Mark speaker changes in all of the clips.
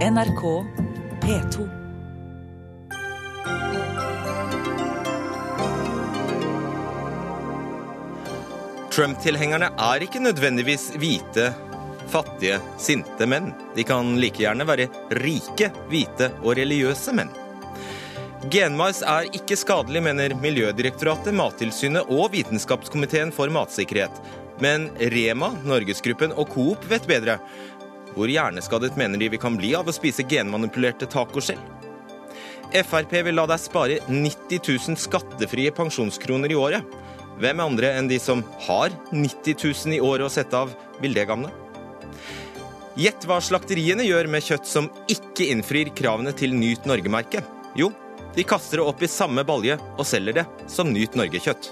Speaker 1: NRK P2.
Speaker 2: Trump-tilhengerne er ikke nødvendigvis hvite, fattige, sinte menn. De kan like gjerne være rike, hvite og religiøse menn. Genmais er ikke skadelig, mener Miljødirektoratet, Mattilsynet og Vitenskapskomiteen for matsikkerhet. Men Rema, Norgesgruppen og Coop vet bedre. Hvor hjerneskadet mener de vi kan bli av å spise genmanipulerte tacoskjell? Frp vil la deg spare 90 000 skattefrie pensjonskroner i året. Hvem andre enn de som har 90 000 i året å sette av, vil det gamle? Gjett hva slakteriene gjør med kjøtt som ikke innfrir kravene til Nyt Norge-merket. Jo, de kaster det opp i samme balje og selger det som Nyt Norge-kjøtt.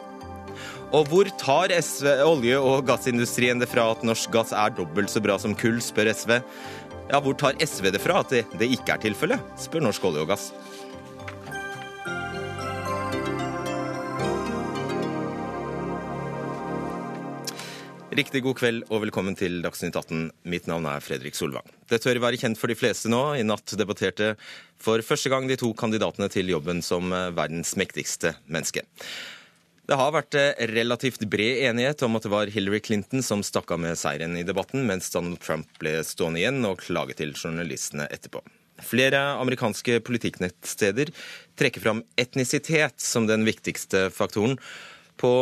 Speaker 2: Og hvor tar SV, olje- og gassindustrien det fra at norsk gass er dobbelt så bra som kull, spør SV. Ja, hvor tar SV det fra at det, ikke er tilfellet, spør Norsk olje og gass. Riktig god kveld og velkommen til Dagsnytt 18. Mitt navn er Fredrik Solvang. Det tør være kjent for de fleste nå. I natt debatterte for første gang de to kandidatene til jobben som eh, verdens mektigste menneske. Det har vært eh, relativt bred enighet om at det var Hillary Clinton som stakk av med seieren i debatten, mens Donald Trump ble stående igjen og klage til journalistene etterpå. Flere amerikanske politikknettsteder trekker fram etnisitet som den viktigste faktoren på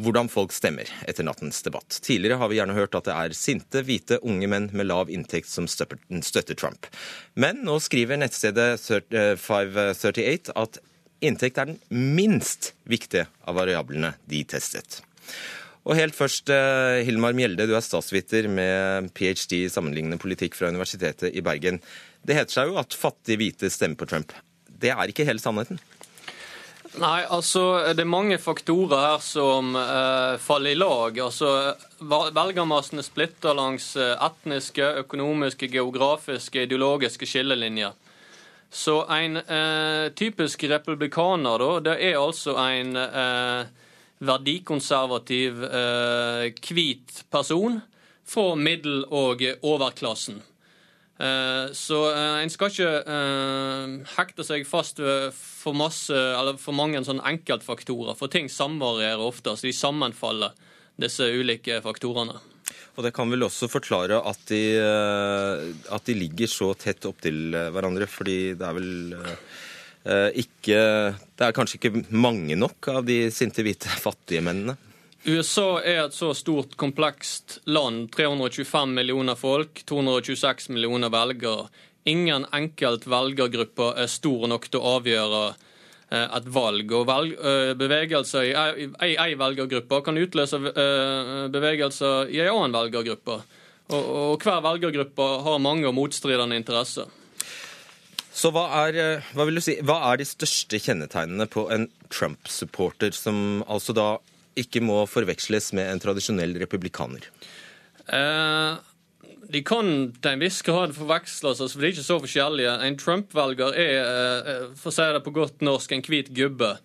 Speaker 2: hvordan folk stemmer etter nattens debatt. Tidligere har vi gjerne hørt at det er sinte, hvite, unge menn med lav inntekt som støtter Trump. Men nå skriver nettstedet 538 at inntekt er den minst viktige av variablene de testet. Og helt først, Hilmar Mjelde, du er statsviter med ph.d. i sammenlignende politikk fra Universitetet i Bergen. Det heter seg jo at fattige hvite stemmer på Trump. Det er ikke hele sannheten?
Speaker 3: Nei, altså det er mange faktorer her som eh, faller i lag. Altså Velgermassene splitter langs eh, etniske, økonomiske, geografiske, ideologiske skillelinjer. Så en eh, typisk republikaner, da, det er altså en eh, verdikonservativ, eh, hvit person fra middel- og overklassen. Eh, så eh, en skal ikke hekte seg fast for, masse, for mange sånn enkeltfaktorer, for ting samvarierer ofte, så de sammenfaller, disse ulike faktorene.
Speaker 2: Og Det kan vel også forklare at de, at de ligger så tett opptil hverandre, fordi det er vel ikke Det er kanskje ikke mange nok av de sinte, hvite, fattige mennene?
Speaker 3: USA er et så stort, komplekst land. 325 millioner folk, 226 millioner velgere. Ingen enkelt velgergruppe er stor nok til å avgjøre eh, et valg. Og velg, eh, bevegelser i ei velgergruppe kan utløse eh, bevegelser i ei annen velgergruppe. Og, og hver velgergruppe har mange motstridende interesser.
Speaker 2: Så hva er, hva, si, hva er de største kjennetegnene på en Trump-supporter, som altså da ikke må forveksles med en tradisjonell republikaner?
Speaker 3: Eh, de kan til en viss grad forveksles, altså, for de er ikke så forskjellige. En Trump-velger er, eh, for å si det på godt norsk, en hvit gubbe.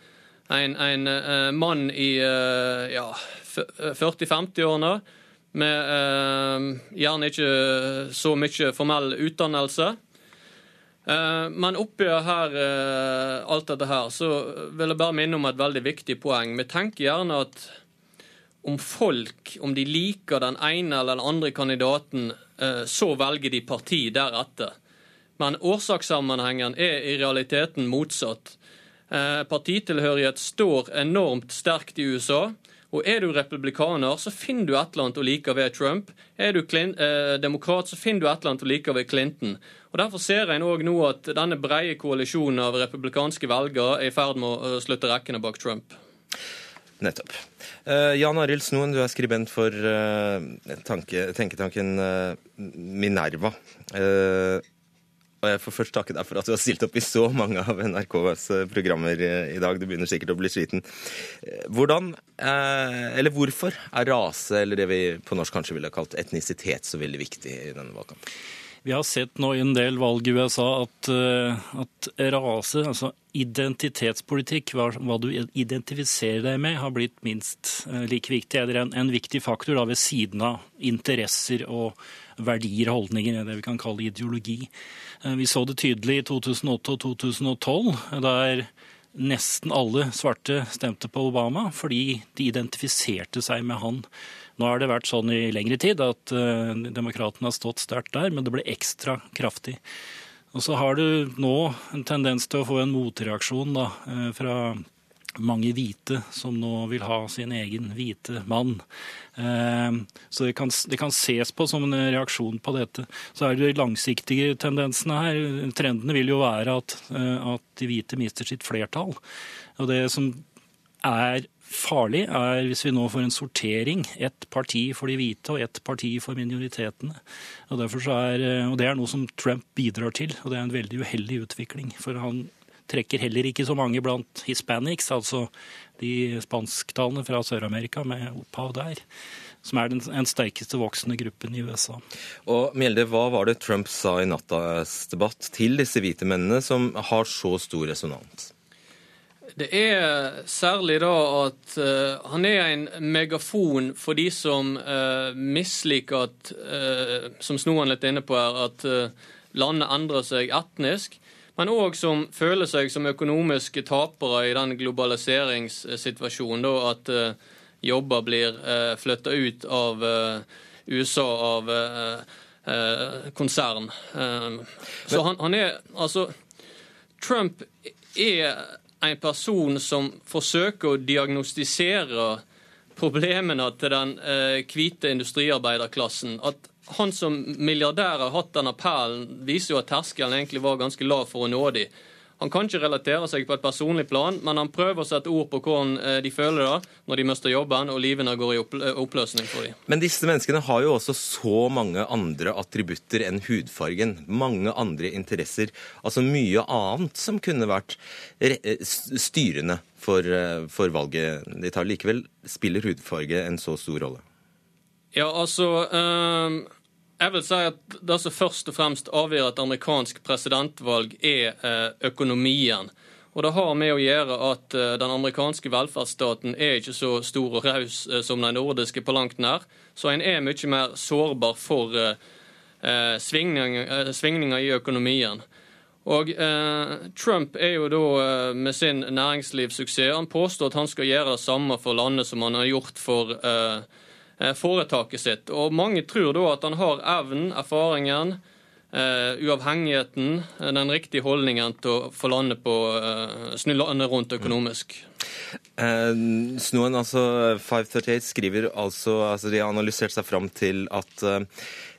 Speaker 3: En, en uh, mann i ja, 40-50-årene med gjerne ikke så mye formell utdannelse. Eh, men oppi her, eh, alt dette her, så vil jeg bare minne om et veldig viktig poeng. Vi tenker gjerne at om folk, om de liker den ene eller den andre kandidaten, eh, så velger de parti deretter. Men årsakssammenhengen er i realiteten motsatt. Partitilhørighet står enormt sterkt i USA. Og er du republikaner, så finner du et eller annet å like ved Trump. Er du eh, demokrat, så finner du et eller annet å like ved Clinton. Og Derfor ser en òg nå at denne breie koalisjonen av republikanske velgere er i ferd med å slutte rekkene bak Trump.
Speaker 2: Nettopp. Uh, Jan Arild Snoen, du er skribent for uh, tanke, tenketanken uh, Minerva. Og jeg får først takke deg for at du har stilt opp i så mange av NRKs programmer i dag. Du begynner sikkert å bli sliten. Hvordan, eller hvorfor, er rase, eller det vi på norsk kanskje ville kalt etnisitet, så veldig viktig i denne valgkampen?
Speaker 4: Vi har sett nå i en del valg i USA at, eh, at rase, altså identitetspolitikk, hva, hva, du identifiserer deg med, har blitt minst uh, like viktig. Det er en, en viktig faktor da, ved siden av interesser og verdier og holdninger, det vi kan kalle ideologi. Uh, vi så det tydelig i 2008 og 2012, der nesten alle svarte stemte på Obama fordi de identifiserte seg med han. Nå har det vært sånn i lengre tid at uh, demokratene har stått sterkt der, men det ble ekstra kraftig. Og så har du nå en tendens til å få en motreaksjon da, uh, fra mange hvite som nå vil ha sin egen hvite mann. Uh, så det kan, det kan, ses på som en reaksjon på dette. Så er det de langsiktige tendensene her. Trendene vil jo være at, at de hvite mister sitt flertall. Og det som er farlig, er hvis vi nå får en sortering. Ett parti for de hvite og ett parti for minoritetene. Og, er, og Det er noe som Trump bidrar til, og det er en veldig uheldig utvikling. For han trekker heller ikke så mange blant hispanics, altså de spansktalende fra Sør-Amerika med opphav der. Som er den den sterkeste voksende gruppen i USA.
Speaker 2: Og Mjelde, Hva var det Trump sa i nattas debatt til disse hvite mennene, som har så stor resonans?
Speaker 3: Det er særlig da at uh, han er en megafon for de som uh, misliker at, uh, som Snoen litt inne på her, at landet endrer seg etnisk. Men òg som føler seg som økonomiske tapere i den globaliseringssituasjonen. Da, at jobber blir uh, flytta ut av USA av konsern. så han, han er Altså, Trump er en person som forsøker å diagnostisere problemene til den eh, hvite industriarbeiderklassen. At han som milliardær har hatt den appellen, viser jo at terskelen egentlig var ganske lav for å nå dem. Han kan ikke relatere seg på et personlig plan, men han prøver å sette ord på hvordan eh, de føler det når de mister jobben og livene går i eh, oppløsning for dem.
Speaker 2: Men disse menneskene har jo også så mange andre attributter enn hudfargen. Mange andre interesser. Altså mye annet som kunne vært eh, styrende for, for valget de tar. Likevel spiller hudfarge en så stor rolle.
Speaker 3: Ja, altså... Øh jeg vil si at Det som først og fremst avgjør et amerikansk presidentvalg, er eh, økonomien. Og Det har med å gjøre at eh, den amerikanske velferdsstaten er ikke så stor og raus eh, som den nordiske på langt nær. Så en er mye mer sårbar for svingninger, svingninger i økonomien. Og eh, Trump er jo da med sin næringslivssuksess Han påstår at han skal gjøre det samme for landet som han har gjort for eh, Eh, foretaket sitt. Og mange tror da at han har evnen, erfaringen, Uh, uavhengigheten, uh, den riktige holdningen til å få landet på uh, snu landet rundt økonomisk.
Speaker 2: Uh, Snoen, altså 538 skriver altså, altså De har analysert seg fram til at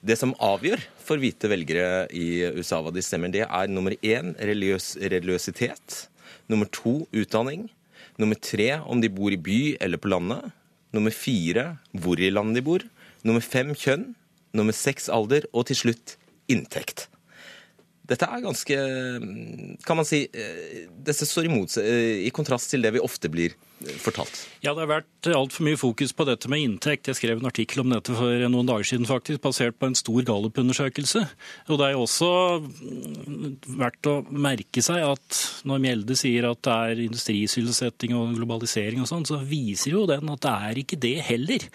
Speaker 2: det som avgjør for hvite velgere i USA hva de stemmer, det er nummer én religiøs, religiøsitet. Nummer to utdanning. Nummer tre om de bor i by eller på landet. Nummer fire hvor i landet de bor. Nummer fem kjønn. Nummer seks alder. Og til slutt inntekt. Dette er ganske Kan man si eh, Dette står i, eh, i kontrast til det vi ofte blir fortalt?
Speaker 4: Ja, Det har vært altfor mye fokus på dette med inntekt. Jeg skrev en artikkel om dette for noen dager siden, faktisk, basert på en stor gallupundersøkelse. Og det er jo også verdt å merke seg at når Mjelde sier at det er industrisysselsetting og globalisering og sånn, så viser jo den at det er ikke det heller.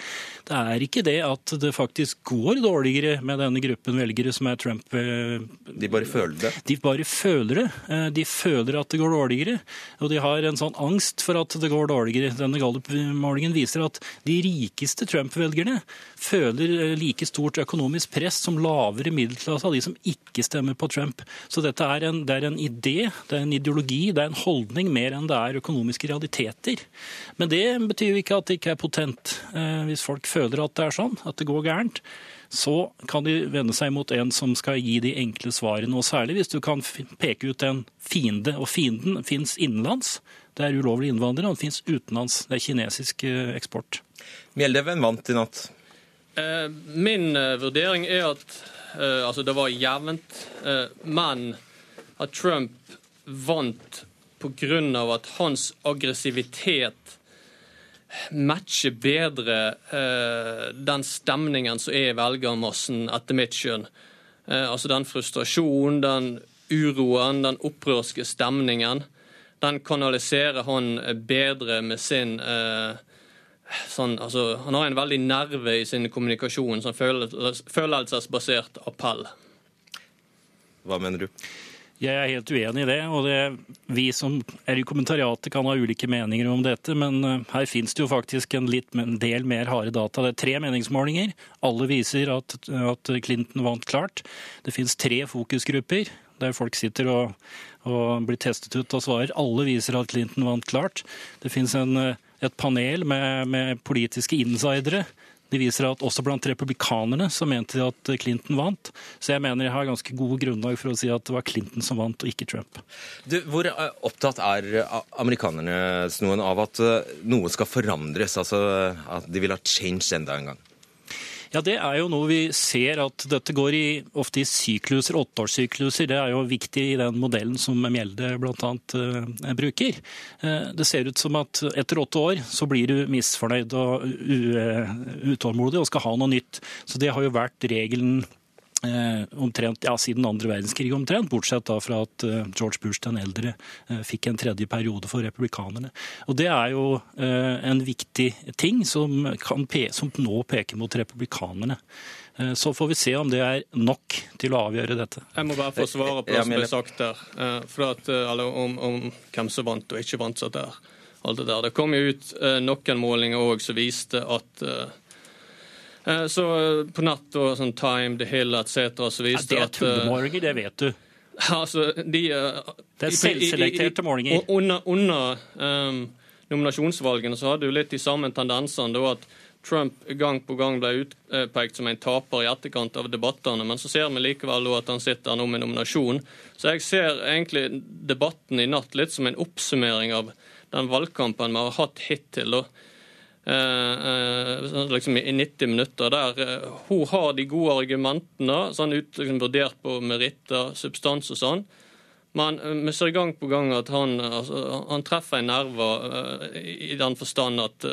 Speaker 4: Det er ikke det at det faktisk går dårligere med denne gruppen velgere som er Trump. Eh,
Speaker 2: de bare føler det?
Speaker 4: De bare føler det. Eh, de føler at det går dårligere. Og de har en sånn angst for at det går dårligere dårligere. Denne Gallup-målingen viser at de rikeste Trump-velgerne føler eh, like stort økonomisk press som lavere middelklasse av de som ikke stemmer på Trump. Så dette er en, det er en idé, det er en ideologi, det er en holdning mer enn det er økonomiske realiteter. Men det betyr jo ikke at det ikke er potent. Eh, hvis folk føler at det er sånn, at det går gærent, så kan de vende seg mot en som skal gi de enkle svarene. Og særlig hvis du kan peke ut en fiende. Og fienden fins innenlands. Det er ulovlige innvandrere, og det fins utenlands. Det er kinesisk eh, eksport.
Speaker 2: Mjelde, hvem vant i natt?
Speaker 3: Eh, min eh, vurdering er at altså det var jevnt, men at Trump vant pga. at hans aggressivitet matcher bedre den stemningen som er i velgermassen, etter mitt skjønn. altså den frustrasjonen, den uroen, den opprørske stemningen, den kanaliserer han bedre med sin eh, sånn, altså, Han har en veldig nerve i sin kommunikasjon, sånn følelsesbasert appell.
Speaker 2: Hva mener du?
Speaker 4: Jeg er helt uenig i det. og det, Vi som er i kommentariatet kan ha ulike meninger om dette, men eh, her finnes det jo faktisk en, litt, en del mer harde data. Det er tre meningsmålinger. Alle viser at, at Clinton vant klart. Det finnes tre fokusgrupper der folk sitter og, og blir testet ut og svarer. Alle viser at Clinton vant klart. Det finnes et panel med, med politiske insidere de viser at også blant republikanerne så mente de at Clinton vant. Så jeg mener jeg har ganske gode grunnlag for å si at det var Clinton som vant, og ikke Trump.
Speaker 2: Du, hvor eh, opptatt er eh, amerikanerne av at eh, noe skal forandres? Altså at de vil ha change enda en gang?
Speaker 4: Ja, Det er jo noe vi ser at dette går i, ofte i sykluser, åtteårssykluser. Det er jo viktig i den modellen som Mjelde bl.a. Uh, bruker. Uh, det ser ut som at etter åtte år så blir du misfornøyd og utålmodig og skal ha noe nytt. Så det har jo vært regelen Eh, omtrent, ja, siden andre verdenskrig, omtrent, bortsett da fra at eh, George Bush den eldre eh, fikk en tredje periode for republikanerne. Og Det er jo en viktig ting som, som nå peker mot republikanerne. Så får vi se om det er nok til å avgjøre dette.
Speaker 3: Jeg må bare få svare på det som ble sagt der. For At, eller om, om, hvem som vant og ikke vant. Så der. Alt det, der. det kom jo ut noen målinger òg som viste at Eh, så eh, på natt og sånn Time, The Hill etc. så viste
Speaker 4: ja, det er tullemålinger, det vet du.
Speaker 3: Altså, de,
Speaker 4: eh, det er selvselekterte målinger.
Speaker 3: Under, under um, nominasjonsvalgene så hadde du litt de samme tendensene. da at Trump gang på gang ble utpekt som en taper i etterkant av debattene, men så ser vi likevel at han sitter nå med nominasjon. Så jeg ser egentlig debatten i natt litt som en oppsummering av den valgkampen vi har hatt hittil. Og Eh, eh, liksom i 90 minutter, der eh, hun har de gode argumentene, sånn ut, liksom, vurdert på meritter, substans og sånn. Men vi ser gang på gang at han, altså, han treffer en nerve i den forstand at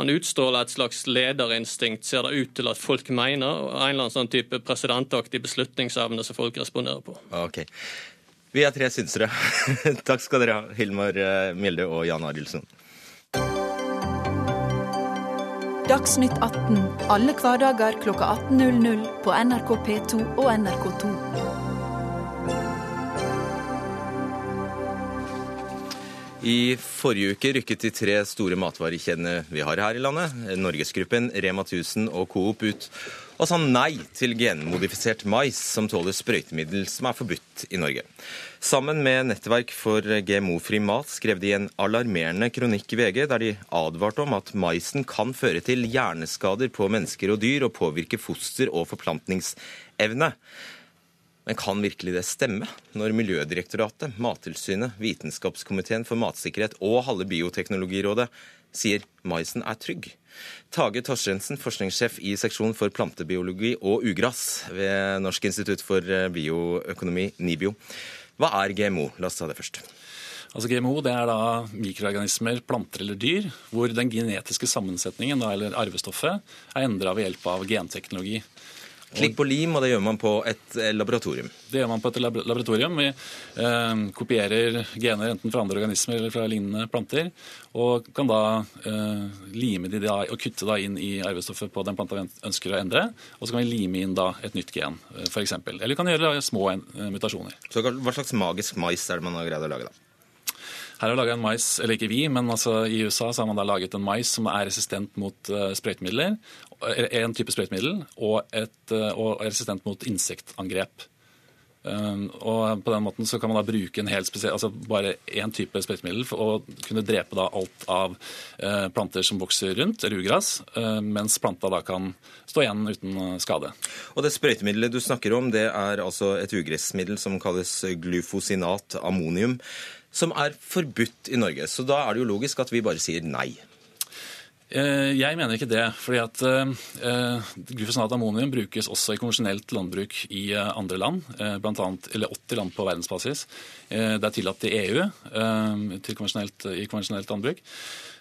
Speaker 3: han utstråler et slags lederinstinkt, ser det ut til at folk mener, og en eller annen sånn type presidentaktig beslutningsevne som folk responderer på.
Speaker 2: Ok. Vi er tre synsere. Takk skal dere ha, Hilmar Mjelde og Jan Arildsson.
Speaker 5: Dagsnytt 18 alle hverdager kl 18.00 på NRK P2 og NRK2.
Speaker 2: I forrige uke rykket de tre store matvarekjedene vi har her i landet, Norgesgruppen, Rema 1000 og Coop, ut og sa nei til genmodifisert mais som tåler sprøytemiddel som er forbudt i Norge. Sammen med Nettverk for GMO-fri mat skrev de en alarmerende kronikk i VG der de advarte om at maisen kan føre til hjerneskader på mennesker og dyr og påvirke foster og forplantningsevne. Men kan virkelig det stemme, når Miljødirektoratet, Mattilsynet, Vitenskapskomiteen for matsikkerhet og halve Bioteknologirådet sier maisen er trygg? Tage Torstensen, forskningssjef i seksjon for plantebiologi og ugress ved Norsk institutt for bioøkonomi, NIBIO. Hva er GMO? La oss ta det først.
Speaker 6: Altså GMO det er da mikroorganismer, planter eller dyr, hvor den genetiske sammensetningen, eller arvestoffet, er endra ved hjelp av genteknologi.
Speaker 2: Klikk på lim, og det gjør man på et eh, laboratorium?
Speaker 6: Det gjør man på et laboratorium. Vi eh, kopierer gener enten fra andre organismer eller fra lignende planter, og kan da eh, lime de da, og kutte da inn i arvestoffet på den planta vi ønsker å endre. Og så kan vi lime inn da et nytt gen, eh, f.eks. Eller vi kan gjøre små eh, mutasjoner.
Speaker 2: Så Hva slags magisk mais er det man har greid å lage, da?
Speaker 6: Her har laga en mais, eller ikke vi, men altså i USA så har man da laget en mais som er resistent mot uh, sprøytemidler. En type sprøytemiddel, og, et, uh, og resistent mot insektangrep. Um, og på den måten så kan man da bruke en helt spesiell, altså bare én type sprøytemiddel for å kunne drepe da alt av uh, planter som vokser rundt, eller ugras, uh, mens planta da kan stå igjen uten skade.
Speaker 2: Og Det sprøytemiddelet du snakker om, det er altså et ugressmiddel som kalles glufosinat ammonium som er forbudt i Norge. Så da er det jo logisk at vi bare sier nei.
Speaker 6: Eh, jeg mener ikke det. fordi at uh, Glufosinat ammonium brukes også i konvensjonelt landbruk i andre land, blant annet, eller 80 land på verdensbasis. Det er tillatt i EU til konvensjonelt, i konvensjonelt landbruk.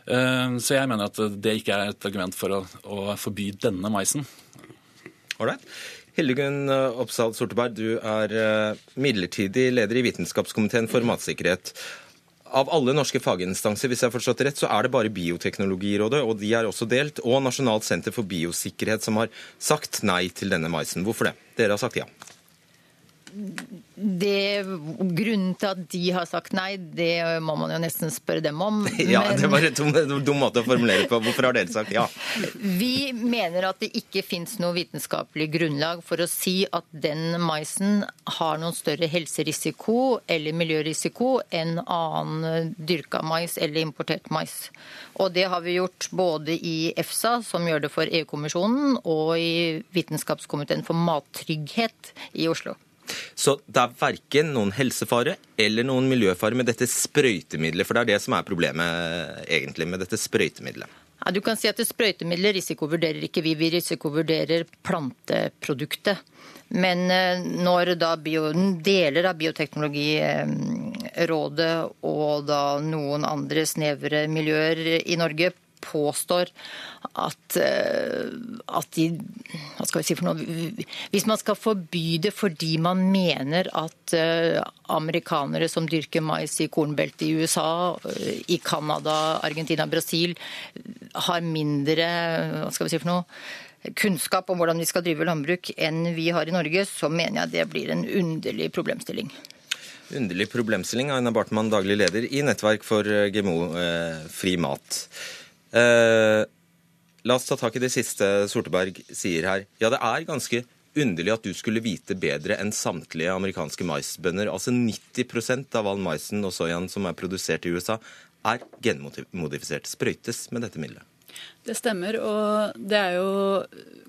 Speaker 6: Så jeg mener at det ikke er et argument for å, å forby denne maisen.
Speaker 2: Alright. Hildegunn Oppsal Sorteberg, du er eh, midlertidig leder i Vitenskapskomiteen for matsikkerhet. Av alle norske faginstanser hvis jeg har forstått rett, så er det bare Bioteknologirådet, og de er også delt, og Nasjonalt senter for biosikkerhet som har sagt nei til denne maisen. Hvorfor det? Dere har sagt ja.
Speaker 7: Det, grunnen til at de har sagt nei, det må man jo nesten spørre dem om.
Speaker 2: Ja, Det var en dum, dum måte å formulere på. Hvorfor har dere sagt ja?
Speaker 7: Vi mener at det ikke fins noe vitenskapelig grunnlag for å si at den maisen har noen større helserisiko eller miljørisiko enn annen dyrka mais eller importert mais. Og det har vi gjort både i EFSA, som gjør det for EU-kommisjonen, og i Vitenskapskomiteen for mattrygghet i Oslo.
Speaker 2: Så det er verken noen helsefare eller noen miljøfare med dette sprøytemiddelet, for det er det som er problemet egentlig med dette sprøytemiddelet.
Speaker 7: Ja, du kan si at Sprøytemidler risikovurderer ikke vi, vi risikovurderer planteproduktet. Men eh, når da bio, deler av Bioteknologirådet og da noen andre snevre miljøer i Norge påstår at, eh, at de Hva skal vi si for noe Hvis man skal forby det fordi man mener at eh, amerikanere som dyrker mais i kornbeltet i USA, eh, i Canada, Argentina, Brasil, har mindre hva skal vi si for noe, kunnskap om hvordan vi skal drive landbruk enn vi har i Norge, så mener jeg det blir en underlig problemstilling.
Speaker 2: Underlig problemstilling. Aina Bartmann, daglig leder i Nettverk for GMO-fri mat. Eh, la oss ta tak i det siste Sorteberg sier her. Ja, det er ganske underlig at du skulle vite bedre enn samtlige amerikanske maisbønder. Altså 90% av all maisen og soyaen som er produsert i USA, er genmodifisert. Sprøytes med dette middelet.
Speaker 8: Det stemmer, og det er jo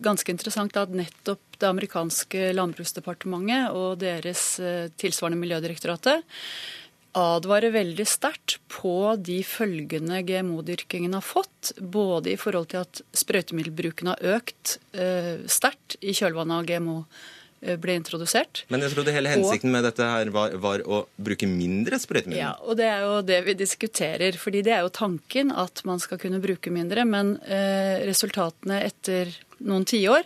Speaker 8: ganske interessant at nettopp det amerikanske landbruksdepartementet og deres eh, tilsvarende Miljødirektoratet advarer veldig sterkt på de følgene GMO-dyrkingen har fått. Både i forhold til at sprøytemiddelbruken har økt eh, sterkt i kjølvannet av GMO eh, ble introdusert.
Speaker 2: Men jeg trodde hele hensikten og, med dette her var, var, å bruke mindre sprøytemidler?
Speaker 8: Ja, og det er jo det vi diskuterer. fordi det er jo tanken at man skal kunne bruke mindre. Men eh, resultatene etter noen tiår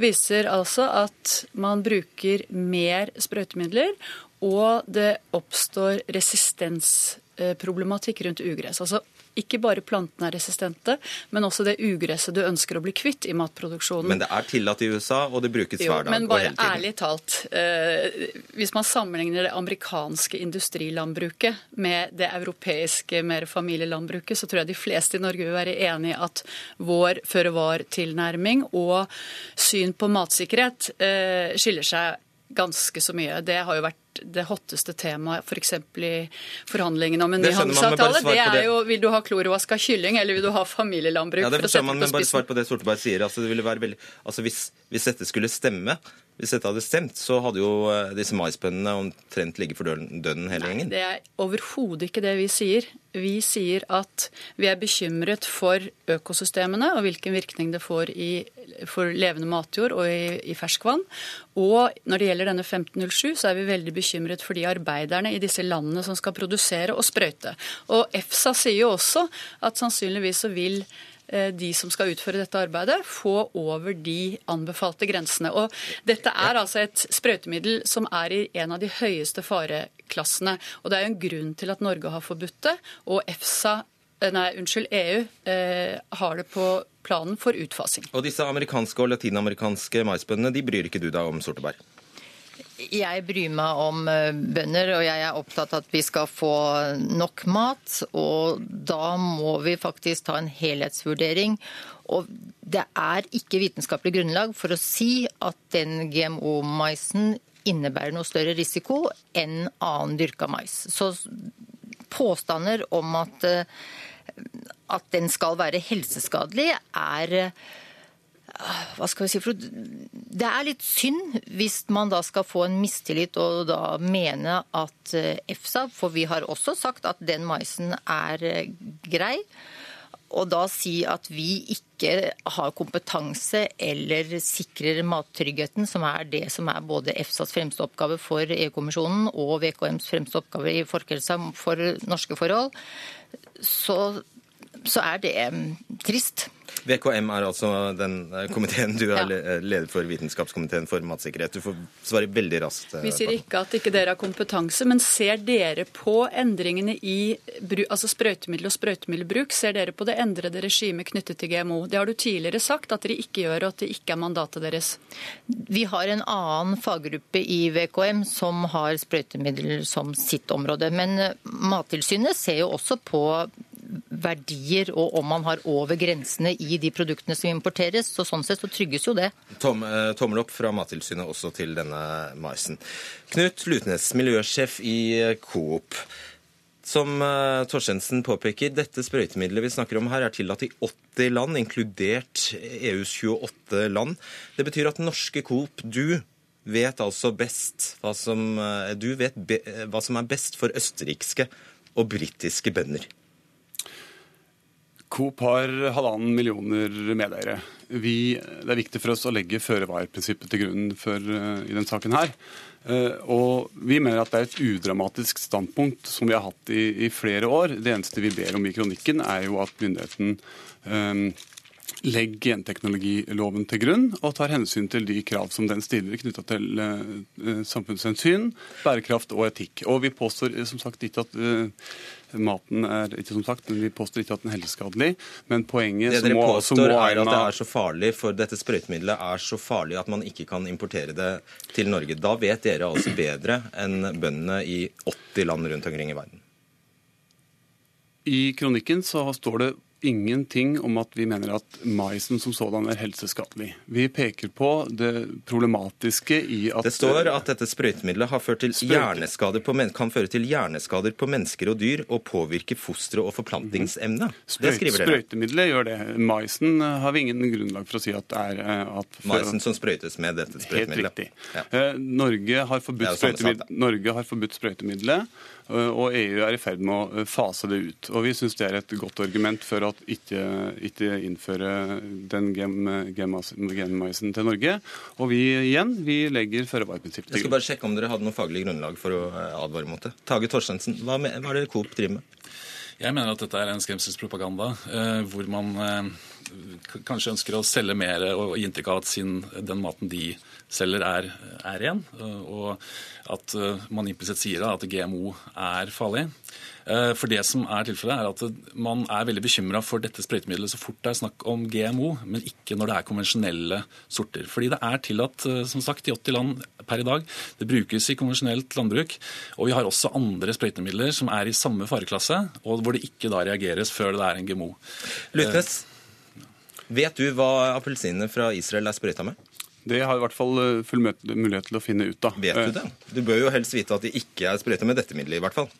Speaker 8: viser altså at man bruker mer sprøytemidler, og det oppstår resistensproblematikk rundt ugress. Altså ikke bare plantene er resistente, men også det ugresset du ønsker å bli kvitt i matproduksjonen.
Speaker 2: Men det er tillatt i USA, og det brukes hver dag
Speaker 8: men bare ærlig talt, eh, hvis man sammenligner det amerikanske industrilandbruket med det europeiske mer familielandbruket, så tror jeg de fleste i Norge vil være enig i at vår føre-var-tilnærming og syn på matsikkerhet eh, skiller seg ganske så mye. Det har jo vært det hotteste temaet f.eks. For i forhandlingene om en ny handelsavtale. Det er jo vil du ha klorvaska kylling, eller vil du ha familielandbruk?
Speaker 2: Ja, det forstår man, men bare svar på det Sorteberg sier. Altså, det ville være veldig, altså, hvis, hvis dette skulle stemme, hvis dette hadde stemt, så hadde jo eh, disse maisbøndene omtrent ligget for døden hele gjengen.
Speaker 8: Det er overhodet ikke det vi sier. Vi sier at vi er bekymret for økosystemene og hvilken virkning det får i, for levende matjord og i, i, ferskvann. Og når det gjelder denne 1507, så er vi veldig bekymret for de arbeiderne i disse landene som skal produsere og sprøyte. Og EFSA sier jo også at sannsynligvis så vil Eh, de som skal utføre dette arbeidet, få over de anbefalte grensene. Og dette er altså et sprøytemiddel som er i en av de høyeste fareklassene. Og det er jo en grunn til at Norge har forbudt det, og EFSA eh, Nei, unnskyld, EU eh, har det på planen for utfasing.
Speaker 2: Og disse amerikanske og latinamerikanske maisbøndene de bryr ikke du deg om, Sorteberg?
Speaker 7: Jeg bryr meg om eh, bønder, og jeg er opptatt av at vi skal få nok mat. Og da må vi faktisk ta en helhetsvurdering. Og det er ikke vitenskapelig grunnlag for å si at den GMO-maisen innebærer noe større risiko enn annen dyrka mais. Så påstander om at, eh, at den skal være helseskadelig, er hva skal vi si Det er litt synd hvis man da skal få en mistillit og da mene at eh, EFSA For vi har også sagt at den maisen er eh, grei. Og da si at vi ikke har kompetanse eller sikrer mattryggheten, som er det som er både EFSAs fremste oppgave for EU-kommisjonen og VKMs fremste oppgave i folkehelsa for norske forhold, så, så er det trist.
Speaker 2: VKM er altså den eh, komiteen du er
Speaker 8: Ja.
Speaker 2: leder for, Vitenskapskomiteen for matsikkerhet. Du får svare veldig raskt. eh,
Speaker 8: Vi sier ikke at ikke dere har kompetanse, men ser dere på endringene i altså sprøytemiddel og sprøytemiddelbruk? Ser dere på det endrede regimet knyttet til GMO? Det har du tidligere sagt at dere ikke gjør, og at det ikke er mandatet deres.
Speaker 7: Vi har en annen faggruppe i VKM som har sprøytemiddel som sitt område. Men eh, Mattilsynet ser jo også på verdier og om man har over grensene i de produktene som importeres. Så sånn sett så trygges jo det.
Speaker 2: Tom, eh, tommel opp fra Mattilsynet også til denne maisen. Knut Lutnes, miljøsjef i eh, Coop. Som eh, Torstensen påpeker, dette sprøytemiddelet vi snakker om her, er tillatt i 80 land, inkludert EUs 28 land. Det betyr at norske Coop, du vet altså best hva som, du vet be, hva som er best for østerrikske og britiske bønder.
Speaker 9: Coop har halvannen millioner medeiere. Vi, det er viktig for oss å legge føre-var-prinsippet til grunn for, uh, i denne saken her. Uh, og vi mener at det er et udramatisk standpunkt som vi har hatt i, i flere år. Det eneste vi ber om i kronikken, er jo at myndigheten um, legger genteknologiloven til grunn og tar hensyn til de krav som den stiller knytta til eh, samfunnshensyn, bærekraft og etikk. Og vi påstår som sagt ikke at maten er ikke som sagt, men vi påstår ikke at den er helseskadelig. Men poenget
Speaker 2: Det dere
Speaker 9: må, så må
Speaker 2: påstår, er at det er så farlig, for dette sprøytemiddelet er så farlig at man ikke kan importere det til Norge. Da vet dere altså bedre enn bøndene i 80 land rundt omkring i verden.
Speaker 9: I kronikken så står det ingenting om at vi mener at maisen som sådan er helseskadelig. Vi peker på det problematiske i at
Speaker 2: Det står at dette sprøytemiddelet har ført til på men kan føre til hjerneskader på mennesker og dyr og påvirke fostre og forplantningsevne. Det
Speaker 9: Sprøyt,
Speaker 2: skriver dere.
Speaker 9: sprøytemiddelet gjør det. Maisen eh, har vi ingen grunnlag for å si at det er eh, at
Speaker 2: Maisen som sprøytes med dette
Speaker 9: Helt riktig.
Speaker 2: Ja.
Speaker 9: Eh, Norge har forbudt sprøytemiddelet, Eh, og EU er i ferd med å eh, fase det ut. Og Vi syns det er et godt argument for at ikke, ikke innføre den gem- genmaisen til Norge. Og vi igjen, vi legger føre-var-prinsippet
Speaker 2: Jeg skal bare sjekke om dere hadde noe faglig grunnlag for å eh, advare mot det. Tage Torstensen, hva, med, hva er det Coop driver med?
Speaker 6: Jeg mener at dette er en skremselspropaganda eh, hvor man kanskje ønsker å selge mer og gi inntrykk av at sin, den maten de selger, er, er ren. eh, Og at eh, man implisitt sier at GMO er farlig. Eh, For det som er tilfellet, er at man er veldig bekymra for dette sprøytemiddelet så fort det er snakk om GMO, men ikke når det er konvensjonelle sorter. Fordi det er tillatt som sagt, i 80 land per i dag. Det brukes i konvensjonelt landbruk. Og vi har også andre sprøytemidler som er i samme fareklasse, og hvor det ikke da reageres før det er en GMO.
Speaker 2: Lutnes, vet du hva appelsinene fra Israel er sprøyta med?
Speaker 9: Det har i hvert fall eh, full mulighet til å finne ut av.
Speaker 2: Vet du det? Du bør jo helst vite at de ikke er sprøyta med dette middelet, i hvert fall.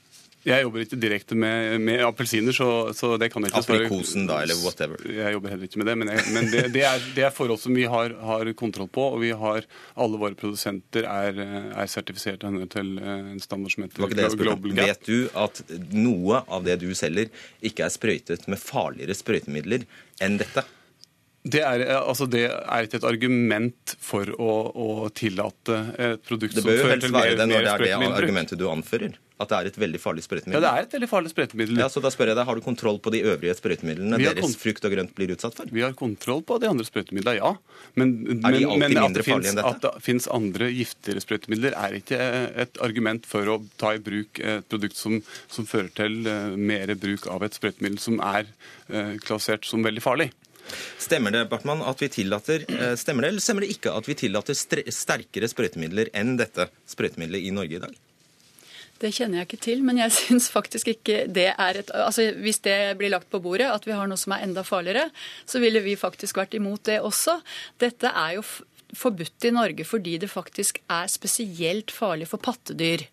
Speaker 9: Jeg jobber ikke direkte med, med appelsiner, så, så det kan jeg ikke svare-
Speaker 2: Aprikosen da, eller whatever.
Speaker 9: Jeg jobber heller ikke med det, men, jeg, men det, det, er, det er forhold som vi har, har kontroll på. Og vi har, alle våre produsenter er, er sertifisert til eh, en standard som
Speaker 2: jeg
Speaker 9: heter. Global Gap.
Speaker 2: Vet du at noe av det du selger, ikke er sprøytet med farligere sprøytemidler enn dette?
Speaker 9: Det er, eh, altså det er ikke et argument for å, å tillate et produkt
Speaker 2: Det
Speaker 9: som
Speaker 2: bør jo
Speaker 9: fører
Speaker 2: helst
Speaker 9: til mer,
Speaker 2: være det når det er det argumentet du anfører. At det er et veldig farlig sprøytemiddel.
Speaker 9: Ja, det er et veldig farlig sprøytemiddel.
Speaker 2: Ja, så da spør jeg deg, Har du kontroll på de øvrige sprøytemidlene deres frukt og grønt blir utsatt for?
Speaker 9: Vi har kontroll på de andre sprøytemidlene, ja. Men, men, men at det finnes, at det finnes andre giftigere sprøytemidler, er ikke et argument for å ta i bruk et produkt som, som fører til eh, mer bruk av et sprøytemiddel som er eh, klassert som veldig farlig.
Speaker 2: Stemmer det Bartmann, at vi tillater, eh, stemmer det, eller stemmer det ikke at vi tillater sterkere sprøytemidler enn dette sprøytemiddelet i Norge i dag?
Speaker 8: Det kjenner jeg ikke til, men jeg syns faktisk ikke det er et Altså hvis det blir lagt på bordet, at vi har noe som er enda farligere, så ville vi faktisk vært imot det også. Dette er jo forbudt i Norge fordi det faktisk er spesielt farlig for pattedyr.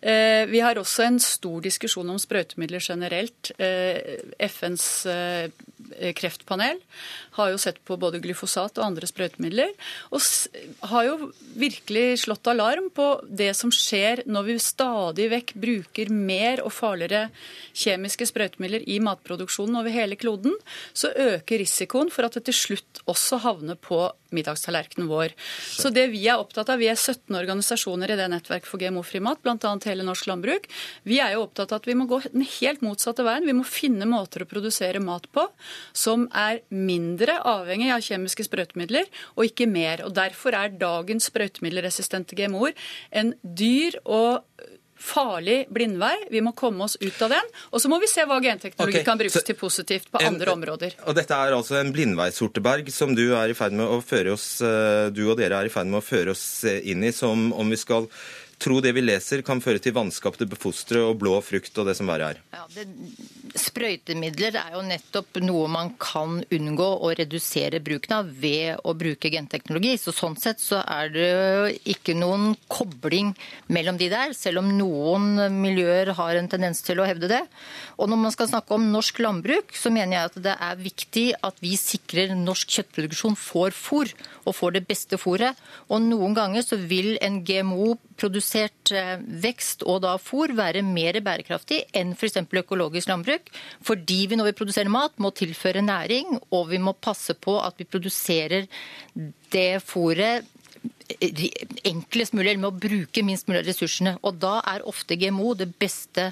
Speaker 8: Eh, Vi har også en stor diskusjon om sprøytemidler generelt. Eh, FNs kreftpanel har jo sett på både glyfosat og andre sprøytemidler, og har jo virkelig slått alarm på det som skjer når vi stadig vekk bruker mer og farligere kjemiske sprøytemidler i matproduksjonen over hele kloden, så øker risikoen for at det til slutt også havner på middagstallerkenen vår. Så det vi er opptatt av, vi er 17 organisasjoner i det nettverket for GMO-fri mat, bl.a. hele Norsk Landbruk. Vi er jo opptatt av at vi må gå den helt motsatte veien. Vi må finne måter å produsere mat på som er mindre avhengig av kjemiske sprøytemidler, og ikke mer. Og Derfor er dagens sprøytemiddelresistente GMO-er en dyr og farlig blindvei. Vi må komme oss ut av den. Og så må vi se hva genteknologi
Speaker 2: okay,
Speaker 8: kan brukes
Speaker 2: så-
Speaker 8: til positivt på
Speaker 2: En-
Speaker 8: andre områder.
Speaker 2: Og dette er altså en blindvei, Sorteberg, som du er i ferd med å føre oss, eh, du og dere er i ferd med å føre oss eh, inn i, som om vi skal tro det vi leser, kan føre til vanskapte befostre og blå frukt og det som verre er.
Speaker 7: Ja, det, sprøytemidler er jo nettopp noe man kan unngå å redusere bruken av ved å bruke genteknologi. Så Sånn sett så er det ikke noen kobling mellom de der, selv om noen miljøer har en tendens til å hevde det. Og når man skal snakke om norsk landbruk, så mener jeg at det er viktig at vi sikrer norsk kjøttproduksjon får fôr, og får det beste fôret. Og noen ganger så vil en GMO-produsert eh, vekst og da fôr være mer bærekraftig enn f.eks. økologisk landbruk. Fordi vi når vi produserer mat må tilføre næring, og vi må passe på at vi produserer det fôret enklest mulig, eller med å bruke minst mulig av ressursene. Og da er ofte GMO det beste,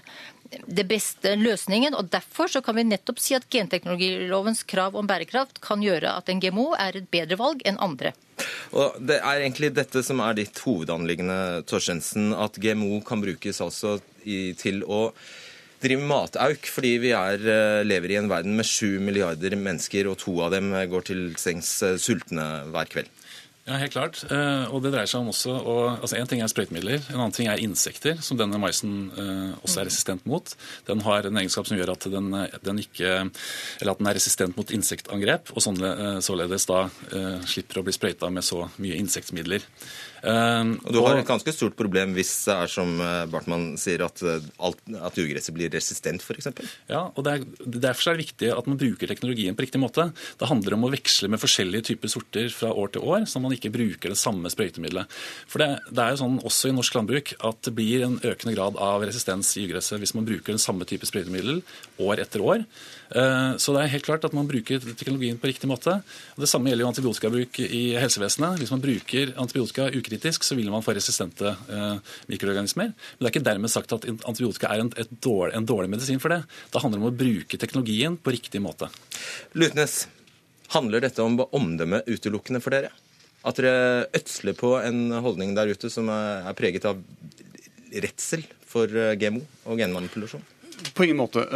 Speaker 7: det beste løsningen. og Derfor så kan vi nettopp si at genteknologilovens krav om bærekraft kan gjøre at en GMO er et bedre valg enn andre.
Speaker 2: Og Det er egentlig dette som er ditt hovedanliggende, Torstensen, at GMO kan brukes altså i, til å drive matauk, fordi vi er, eh, lever i en verden med sju milliarder mennesker, og to av dem går til sengs eh, sultne hver kveld.
Speaker 6: Ja, helt klart. Eh, og det dreier seg om også å, altså En ting er sprøytemidler, en annen ting er insekter, som denne maisen eh, også er resistent mot. Den har en egenskap som gjør at den, den ikke, eller at den er resistent mot insektangrep, og eh, således da slipper å bli sprøyta med så mye insektmidler. Eh,
Speaker 2: Og Du har et ganske stort problem hvis det er som eh, Bartmann sier, at, eh, alt, at ugresset blir resistent, f.eks.
Speaker 6: Ja, og det er, Derfor er det viktig at man bruker teknologien på riktig måte. Det handler om å veksle med forskjellige typer sorter fra år til år, så man ikke bruker det samme sprøytemiddelet. For det, det er jo sånn også i norsk landbruk at det blir en økende grad av resistens i ugresset hvis man bruker den samme type sprøytemiddel år etter år. Eh, Så det er helt klart at man bruker teknologien på riktig måte. Det samme gjelder jo antibiotikabruk i helsevesenet. Hvis man bruker antibiotika ukritisk, så vil man få resistente eh, mikroorganismer. Men det er ikke dermed sagt at antibiotika er en, et dårlig, en dårlig medisin for det. Det handler om å bruke teknologien på riktig måte.
Speaker 2: Lutnes, handler dette om omdømme utelukkende for dere? At dere ødsler på en holdning der ute som er er preget av redsel for eh, GMO og genmanipulasjon?
Speaker 9: På ingen måte.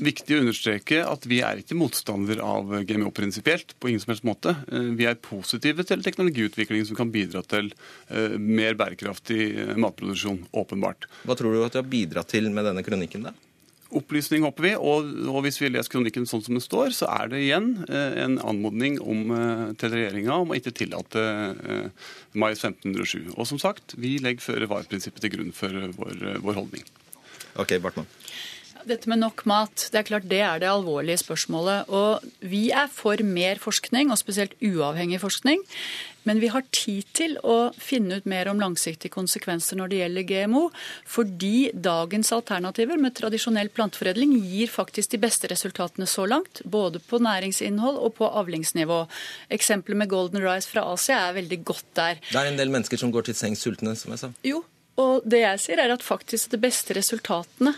Speaker 9: Viktig å understreke at vi er ikke motstander av GMO prinsipielt. på ingen som helst måte. Uh, Vi er positive til teknologiutvikling som kan bidra til uh, mer bærekraftig uh, matproduksjon. Åpenbart.
Speaker 2: Hva tror du at du har bidratt til med denne kronikken? da?
Speaker 9: Opplysning håper vi, og, og hvis vi leser kronikken sånn som den står, så er det igjen eh, en anmodning om, eh, til regjeringa om å ikke tillate eh, mais 1507. Og som sagt, vi legger føre-var-prinsippet til grunn for eh, vår, eh, vår holdning.
Speaker 2: Ok, Bartmann.
Speaker 8: Dette med nok mat, det er klart det er det alvorlige spørsmålet. Og vi er for mer forskning, og spesielt uavhengig forskning. Men vi har tid til å finne ut mer om langsiktige konsekvenser når det gjelder GMO. Fordi dagens alternativer med tradisjonell planteforedling gir faktisk de beste resultatene så langt. Både på næringsinnhold og på avlingsnivå. Eksempelet med Golden Rice fra Asia er veldig godt der.
Speaker 2: Det er en del mennesker som går til sengs sultne, som jeg sa.
Speaker 8: Jo, og det jeg sier er at faktisk de beste resultatene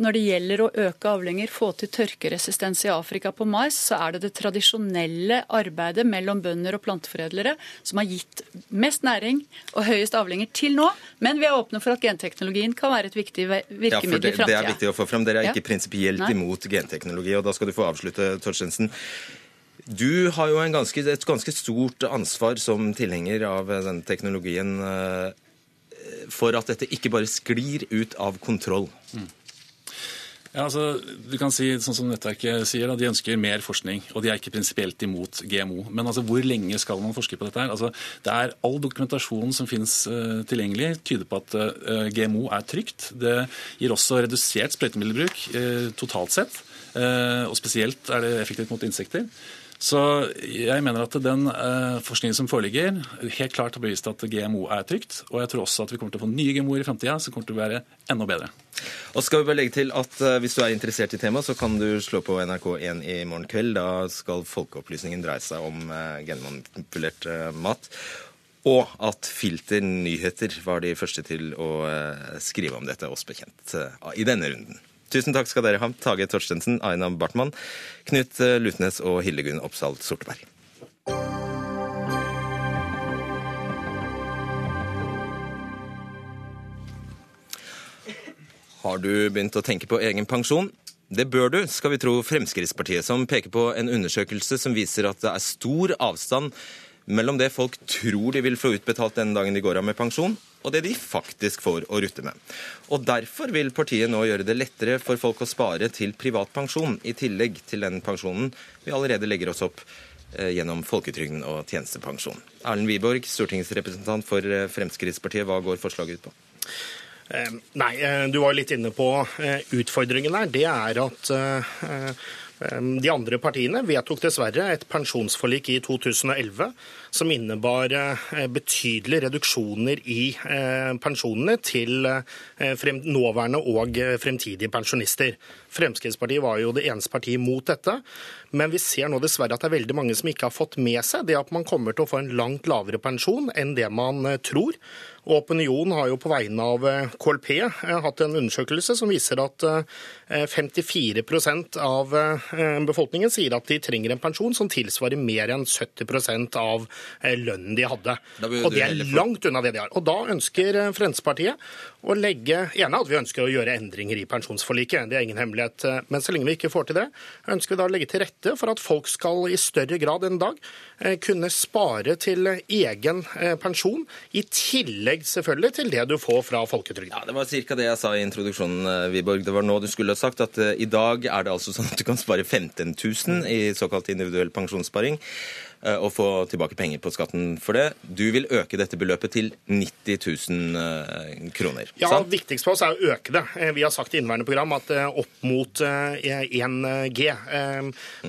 Speaker 8: når det gjelder å øke avlinger, få til tørkeresistens i Afrika på mais, så er det det tradisjonelle arbeidet mellom bønder og planteforedlere som har gitt mest næring og høyest avlinger til nå. Men vi er åpne for at genteknologien kan være et viktig virkemiddel
Speaker 2: Ja, for
Speaker 8: virkemiddel
Speaker 2: det, det er viktig å få fram. Dere er
Speaker 8: Ja.
Speaker 2: ikke prinsipielt
Speaker 8: Nei.
Speaker 2: imot genteknologi, og da skal du få avslutte, Torstensen. Du har jo en ganske, et ganske stort ansvar som tilhenger av denne teknologien eh, for at dette ikke bare sklir ut av kontroll.
Speaker 6: Ja, altså, du kan si, sånn som Nettverket sier, da, De ønsker mer forskning, og de er ikke prinsipielt imot GMO. Men altså, hvor lenge skal man forske på dette? her? Altså, det er All dokumentasjon som finnes uh, tilgjengelig, tyder på at uh, GMO er trygt. Det gir også redusert sprøytemiddelbruk uh, totalt sett. Eh, og spesielt er det effektivt mot insekter. Så jeg mener at den eh, forskningen som foreligger, helt klart har bevist at GMO er trygt. Og jeg tror også at vi kommer til å få nye GMO-er i framtida som kommer til å være enda bedre.
Speaker 2: Og skal vi bare legge til at eh, Hvis du er interessert i temaet, så kan du slå på NRK1 i morgen kveld. Da skal Folkeopplysningen dreie seg om eh, genmanipulert mat. Og at Filter nyheter var de første til å skrive om dette, oss bekjent, i denne runden. Tusen takk skal dere ha, Tage Torstensen, Aina Bartmann, Knut Lutnes og Hildegunn Oppsal Sorteberg. Har du begynt å tenke på egen pensjon? Det bør du, skal vi tro Fremskrittspartiet, som peker på en undersøkelse som viser at det er stor avstand mellom det folk tror de vil få utbetalt den dagen de går av med pensjon, og det de faktisk får å rutte med. Og Derfor vil partiet nå gjøre det lettere for folk å spare til privat pensjon, i tillegg til den pensjonen vi allerede legger oss opp eh, gjennom folketrygden og tjenestepensjon. Erlend Wiborg, stortingsrepresentant for eh, Fremskrittspartiet, hva går forslaget ut på?
Speaker 10: Eh, nei, du var jo litt inne på utfordringen der. Det er at de andre partiene vedtok dessverre et pensjonsforlik i 2011 som innebar betydelige reduksjoner i pensjonene til nåværende og fremtidige pensjonister. Fremskrittspartiet var jo det eneste partiet mot dette. Men vi ser nå dessverre at det er veldig mange som ikke har fått med seg det at man kommer til å få en langt lavere pensjon enn det man tror. Og Opinion har jo på vegne av KLP hatt en undersøkelse som viser at 54% av befolkningen sier at de trenger en pensjon som tilsvarer mer enn 70% av lønnen de hadde. Og det er langt unna det de har. Og da ønsker Fremskrittspartiet å legge ene at vi ønsker å gjøre endringer i pensjonsforliket, det er ingen hemmelighet. Men så lenge vi ikke får til det, ønsker vi da å legge til rette for at folk skal i større grad enn i dag kunne spare til egen pensjon, i tillegg selvfølgelig til det du får fra folketrygden.
Speaker 2: Ja, Det var ca. det jeg sa i introduksjonen, Wiborg. Det var nå du skulle ha sagt at i dag er det altså sånn at du kan spare 15 000 i såkalt individuell pensjonssparing og få tilbake penger på skatten for det. Du vil øke dette beløpet til 90 000 kroner.
Speaker 10: Ja,
Speaker 2: sant?
Speaker 10: viktigst for oss er å øke det. Vi har sagt i inneværende program at opp mot 1 G.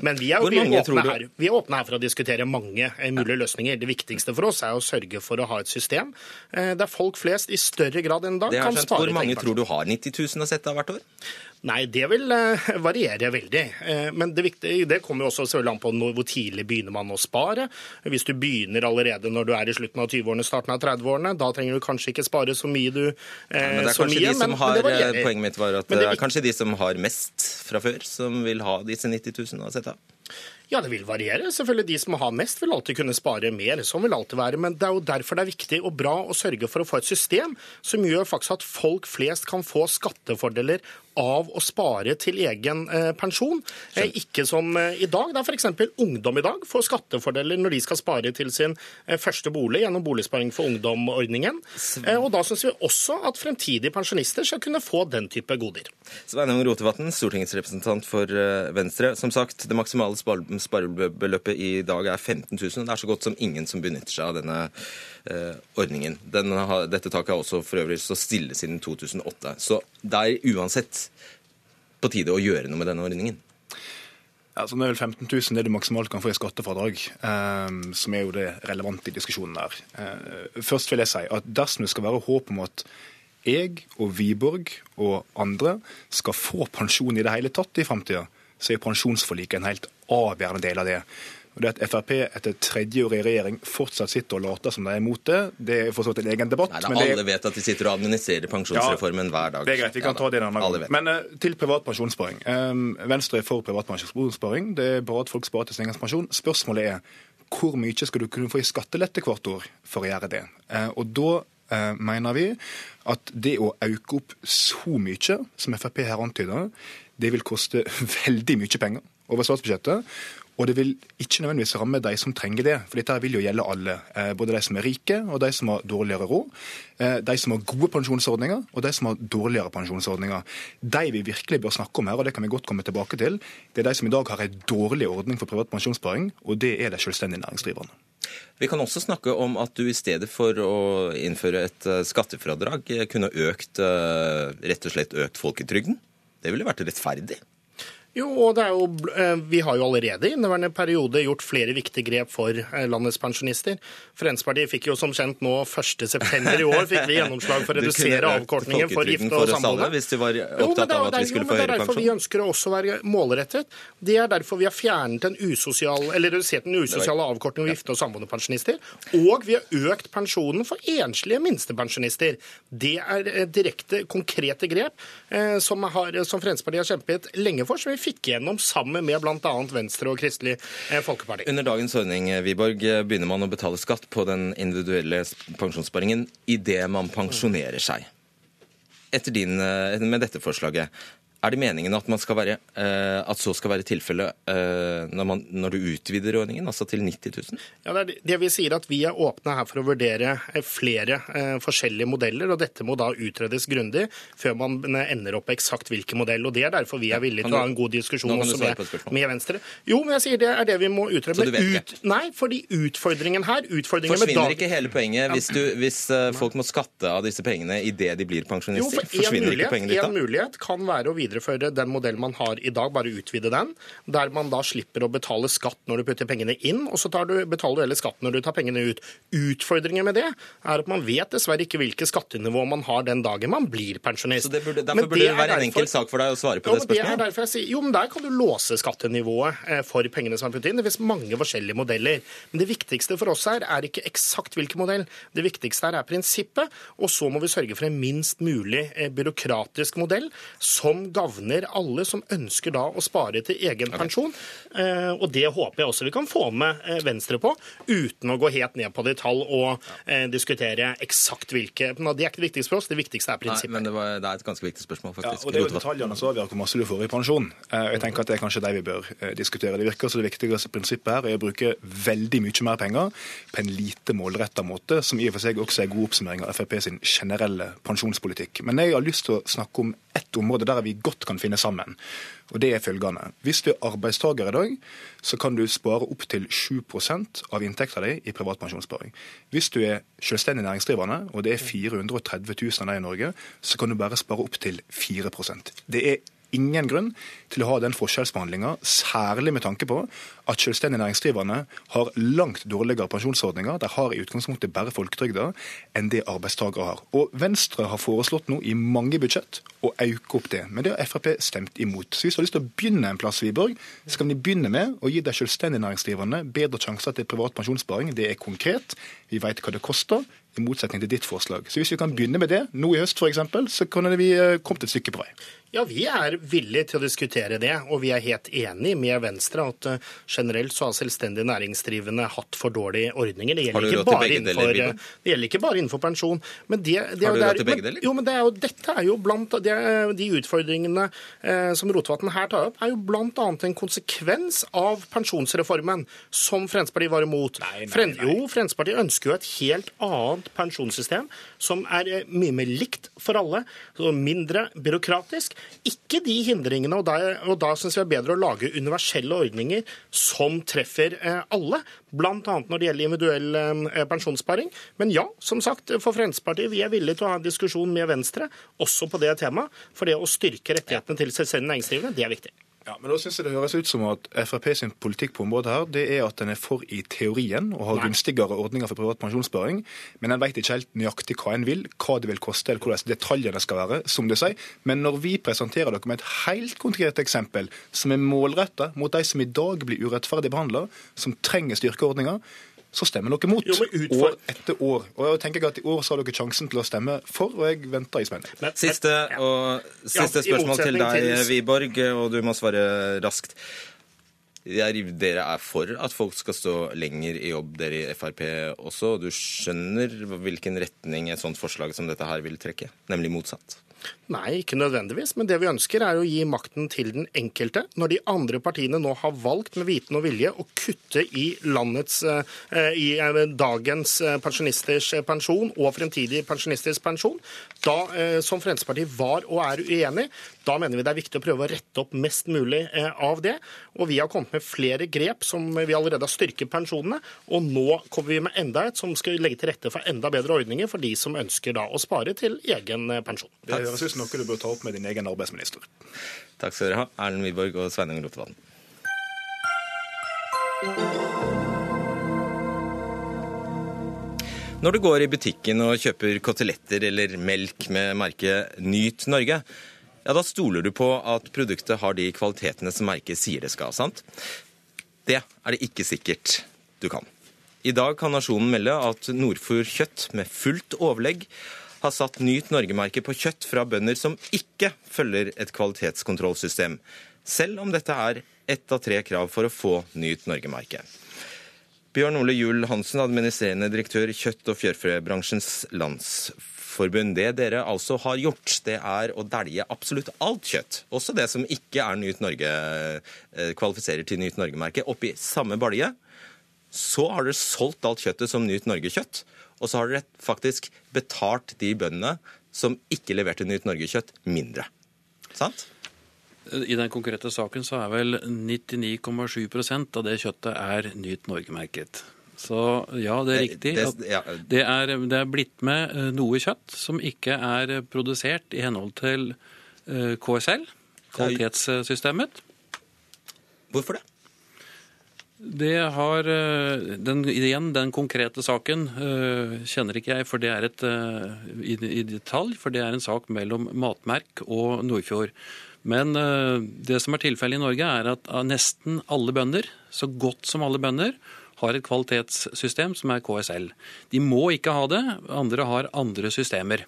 Speaker 10: Men vi er, vi, åpne her, vi er åpne her for å diskutere mange mulige løsninger. Det viktigste for oss er å sørge for å ha et system der folk flest i større grad enn i dag kan spare
Speaker 2: Hvor mange tror du har 90 000 å sette av hvert år?
Speaker 10: Nei, det vil eh, variere veldig. Eh, Men det, viktige, det kommer jo også selvfølgelig an på hvor tidlig begynner man å spare. Hvis du begynner allerede når du er i slutten av 20-årene, starten av 30-årene, da trenger du kanskje ikke spare så mye du eh,
Speaker 2: Men er
Speaker 10: så mye,
Speaker 2: de som
Speaker 10: men- men
Speaker 2: har,
Speaker 10: det varierer.
Speaker 2: Poenget mitt var at det
Speaker 10: det
Speaker 2: er kanskje de som har mest fra før, som vil ha disse 90 000 å sette av.
Speaker 10: Ja, det vil variere. Selvfølgelig De som har mest, vil alltid kunne spare mer. Sånn vil det alltid være. Men det er jo derfor det er viktig og bra å sørge for å få et system som gjør faktisk at folk flest kan få skattefordeler av å spare til egen eh, pensjon. Eh, ikke som eh, i dag, der f.eks. ungdom i dag får skattefordeler når de skal spare til sin eh, første bolig gjennom Boligsparing for ungdom-ordningen. Eh, og da syns vi også at fremtidige pensjonister skal kunne få den type goder.
Speaker 2: Sveinung Rotevatn, stortingsrepresentant for eh, Venstre. Som sagt, det maksimale spar- sparebeløpet i dag er 15 000. Det er så godt som ingen som benytter seg av denne eh, ordningen. Den har, dette taket har også for øvrig stått stille siden 2008. Så det er uansett på tide å gjøre noe med denne ordningen.
Speaker 11: Ja, så Det er vel 15 000 det du maksimalt kan få i skattefradrag, eh, som er jo det relevante i diskusjonen her. Eh, først vil jeg si at dersom det skal være håp om at jeg og Wiborg og andre skal få pensjon i det hele tatt i framtida, så er pensjonsforliket en helt avgjørende del av det. Og det At Frp etter tredje år i regjering fortsatt sitter og later som de er imot det, det er for så vidt en egen debatt.
Speaker 2: Nei, da,
Speaker 11: det-
Speaker 2: alle vet at de sitter og administrerer pensjonsreformen hver dag.
Speaker 11: det er greit, vi kan
Speaker 2: Ja,
Speaker 11: ta det en annen gang. Men uh, til privat pensjonssparing. Um, Venstre er for privat pensjonssparing. Det er bra at folk sparer til sin egen pensjon. Spørsmålet er hvor mye skal du kunne få i skattelette hvert år for å gjøre det? Uh, og da uh, mener vi at det å øke opp så mye som Frp her antyder, det vil koste veldig mye penger over statsbudsjettet. Og det vil ikke nødvendigvis ramme de som trenger det, for dette vil jo gjelde alle. Eh, både de som er rike, og de som har dårligere råd. Eh, de som har gode pensjonsordninger, og de som har dårligere pensjonsordninger. De vi virkelig bør snakke om her, og det kan vi godt komme tilbake til, det er de som i dag har en dårlig ordning for privat pensjonssparing, og det er de selvstendig næringsdrivende.
Speaker 2: Vi kan også snakke om at du i stedet for å innføre et eh, skattefradrag kunne økt, rett og slett økt folketrygden. Det ville vært rettferdig.
Speaker 10: Jo, og det er jo, eh, Vi har jo allerede i inneværende periode gjort flere viktige grep for eh, landets pensjonister. Fremskrittspartiet fikk jo som kjent nå 1.9. i år fikk vi gjennomslag for å redusere avkortningen for gifte og samboere.
Speaker 2: Hvis du var opptatt av at vi skulle få høyere
Speaker 10: pensjon. Det er derfor vi ønsker å også være målrettet. Det er derfor vi har fjernet den usosial, eller redusert den usosiale avkortningen for gifte og samboende pensjonister. Og vi har økt pensjonen for enslige minstepensjonister. Det er eh, direkte, konkrete grep som, har, som Fremskrittspartiet har kjempet lenge for, som vi fikk gjennom sammen med bl.a. Venstre og Kristelig eh, Folkeparti.
Speaker 2: Under dagens ordning Wiborg, begynner man å betale skatt på den individuelle pensjonssparingen idet man pensjonerer seg. Etter din, eh, med dette forslaget, er det meningen at, være, eh, at så skal være tilfellet eh, når, man, når du utvider ordningen, altså til 90 000?
Speaker 10: Ja, det, er det- vi sier at Vi er åpne her for å vurdere eh, flere eh, forskjellige modeller, og dette må da utredes grundig før man ender opp eksakt hvilken modell. og Det er derfor vi er villige til å ha en god diskusjon også med, med Venstre. Jo, men jeg sier det er det vi må utrede.
Speaker 2: Så du vet
Speaker 10: ut, nei, fordi utfordringen her utfordringen med
Speaker 2: Forsvinner
Speaker 10: dag-
Speaker 2: ikke hele poenget hvis, du, hvis folk må skatte av disse pengene idet de blir pensjonister?
Speaker 10: Jo, for en
Speaker 2: Forsvinner ikke
Speaker 10: mulighet, en mulighet kan være å videreføre den modellen man har i dag, bare utvide den. Der man da slipper å betale skatt når du putter pengene inn, og så tar du, betaler du heller skatt når du tar pengene ut. Utfordringen med det er at man vet dessverre ikke hvilket skattenivå man har den dagen man blir pensjonist.
Speaker 2: Så det burde, derfor burde det
Speaker 10: det
Speaker 2: være en
Speaker 10: derfor-
Speaker 2: enkel sak for deg å svare på
Speaker 10: jo,
Speaker 2: det
Speaker 10: spørsmålet? det er derfor jeg sier, jo, men Der kan du låse skattenivået eh, for pengene som er puttet inn. Det finnes mange forskjellige modeller. Men det viktigste for oss her er ikke eksakt hvilken modell. Det viktigste her er prinsippet. Og så må vi sørge for en minst mulig eh, byråkratisk modell som gagner alle som ønsker da å spare til egen pensjon. Eh, Og det håper jeg også vi kan få med eh, Venstre på, uten å gå helt ned på detalj og eh, diskutere eksakt hvilke. Men Det er ikke det viktigste for oss. Det viktigste er prinsippet.
Speaker 2: Nei, men det, var, det er et ganske viktig spørsmål, faktisk.
Speaker 11: Ja, og Det er jo detaljene som avgjør hvor masse du får i pensjon. Eh, jeg tenker at Det er kanskje de vi bør eh, diskutere. Det virker som det viktigste prinsippet her er å bruke veldig mye mer penger på en lite målretta måte, som i og for seg også er god oppsummering av Frp sin generelle pensjonspolitikk. Men jeg har lyst til å snakke om ett område der vi godt kan finne sammen. Og det er følgende. Hvis du er arbeidstaker i dag, så kan du spare opptil 7 av inntekta di i privat pensjonssparing. Hvis du er selvstendig næringsdrivende, og det er 430 000 av deg i Norge, så kan du bare spare opptil 4% Det er ingen grunn til å ha den forskjellsbehandlinga, særlig med tanke på at selvstendig næringsdrivende har langt dårligere pensjonsordninger, de har i utgangspunktet bare folketrygda, enn det arbeidstakere har. Og Venstre har foreslått nå i mange budsjett å øke opp det, men det har Frp stemt imot. Så hvis du har lyst til å begynne en plass, Wiborg, så kan vi begynne med å gi de selvstendig næringsdrivende bedre sjanser til privat pensjonssparing. Det er konkret, vi vet hva det koster, i motsetning til ditt forslag. Så hvis vi kan begynne med det, nå i høst f.eks., så kan vi eh, kommet et stykke på vei.
Speaker 10: Ja, Vi er villige til å diskutere det, og vi er helt enig med Venstre at eh, generelt så har selvstendig næringsdrivende hatt for dårlige ordninger. Det gjelder, ikke bare, innenfor, eh, det gjelder ikke bare innenfor pensjon. Men det, det,
Speaker 2: Har du
Speaker 10: er-
Speaker 2: råd til begge deler?
Speaker 10: Jo, men det er jo, dette er jo blant det er, De utfordringene eh, som Rotevatn her tar opp, er jo bl.a. en konsekvens av pensjonsreformen, som Fremskrittspartiet var imot.
Speaker 11: Nei, nei,
Speaker 10: Fren-
Speaker 11: nei.
Speaker 10: Jo, Fremskrittspartiet ønsker jo et helt annet pensjonssystem, som er eh, mye mer likt for alle, og mindre byråkratisk. Ikke de hindringene, og da, og da syns vi det er bedre å lage universelle ordninger som treffer eh, alle, bl.a. når det gjelder individuell eh, pensjonssparing. Men ja, som sagt, for Fremskrittspartiet, vi er villige til å ha en diskusjon med Venstre også på det temaet. For det å styrke rettighetene til selvstendig næringsdrivende, det er viktig.
Speaker 11: Ja, men da synes jeg Det høres ut som at Frp sin politikk på området her, det er at den er for i teorien og har gunstigere ordninger for privat pensjonssparing, men en vet ikke helt nøyaktig hva en vil, hva det vil koste eller hvordan detaljene skal være. som det sier. Men når vi presenterer dere med et helt konkret eksempel som er målretta mot de som i dag blir urettferdig behandla, som trenger styrkeordninger, så stemmer dere mot.
Speaker 10: Jo,
Speaker 11: År etter år. Og jeg tenker at I år så har dere sjansen til å stemme for, og jeg venter i spenning.
Speaker 10: Men-
Speaker 2: Siste, og, siste
Speaker 10: Ja,
Speaker 2: spørsmål til deg,
Speaker 10: til-
Speaker 2: Wiborg, og du må svare raskt. Er, dere er for at folk skal stå lenger i jobb, dere i Frp også. og Du skjønner hvilken retning et sånt forslag som dette her vil trekke, nemlig motsatt.
Speaker 10: Nei, ikke nødvendigvis. Men det vi ønsker er å gi makten til den enkelte. Når de andre partiene nå har valgt med viten og vilje å kutte i landets, eh, i eh, dagens eh, pensjonisters pensjon og fremtidig pensjonisters pensjon, da, som Fremskrittspartiet var og er uenig, da mener vi det er viktig å prøve å rette opp mest mulig av det. Og vi har kommet med flere grep som vi allerede har styrket pensjonene, og nå kommer vi med enda et som skal legge til rette for enda bedre ordninger for de som ønsker da å spare til egen pensjon.
Speaker 11: Det høres ut som noe du bør ta opp med din egen arbeidsminister.
Speaker 2: Takk skal dere ha, Erlend Wiborg og Sveinung Rotevatn. Når du går i butikken og kjøper koteletter eller melk med merket Nyt Norge, ja, da stoler du på at produktet har de kvalitetene som merket sier det skal, sant? Det er det ikke sikkert du kan. I dag kan Nasjonen melde at Nordfjord kjøtt med fullt overlegg har satt Nyt Norge-merke på kjøtt fra bønder som ikke følger et kvalitetskontrollsystem, selv om dette er ett av tre krav for å få Nyt Norge-merket. Bjørn Ole Juel Hansen, administrerende direktør i Kjøtt- og fjørfebransjens landsforbund. Det dere altså har gjort, det er å dælje absolutt alt kjøtt, også det som ikke er Nyt Norge, eh, kvalifiserer til Nyt Norge-merket, oppi samme balje. Så har dere solgt alt kjøttet som Nyt Norge-kjøtt, og så har dere faktisk betalt de bøndene som ikke leverte Nytt Norge-kjøtt, mindre. Sant?
Speaker 12: I den konkrete saken så er vel 99,7% av det kjøttet er Nyt Norge-merket. Så ja, det er riktig.
Speaker 2: Det-
Speaker 12: at
Speaker 2: ja.
Speaker 12: det, er, det er blitt med eh, noe kjøtt som ikke er produsert i henhold til eh, KSL, kvalitetssystemet.
Speaker 2: Hvorfor det?
Speaker 12: Det har eh, den, Igjen, den konkrete saken eh, kjenner ikke jeg for det er et, eh, i, i detalj, for det er en sak mellom Matmerk og Nordfjord. Men det som er tilfellet i Norge, er at nesten alle bønder, så godt som alle bønder, har et kvalitetssystem som er KSL. De må ikke ha det, andre har andre systemer.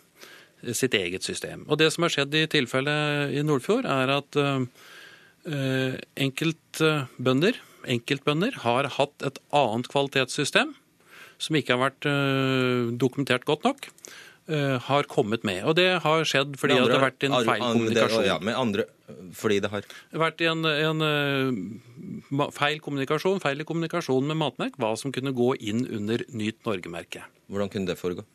Speaker 12: Sitt eget system. Og det som har skjedd i tilfellet i Nordfjord, er at enkeltbønder enkeltbønder har hatt et annet kvalitetssystem som ikke har vært eh, dokumentert godt nok, eh, har kommet med. Og det har skjedd fordi andre, det har vært en feil kommunikasjon.
Speaker 2: Ja, med andre, fordi det har
Speaker 12: vært en, en eh, feil kommunikasjon, feil i kommunikasjon med matmerk, hva som kunne gå inn under Nyt Norge-merket.
Speaker 2: Hvordan kunne det foregå?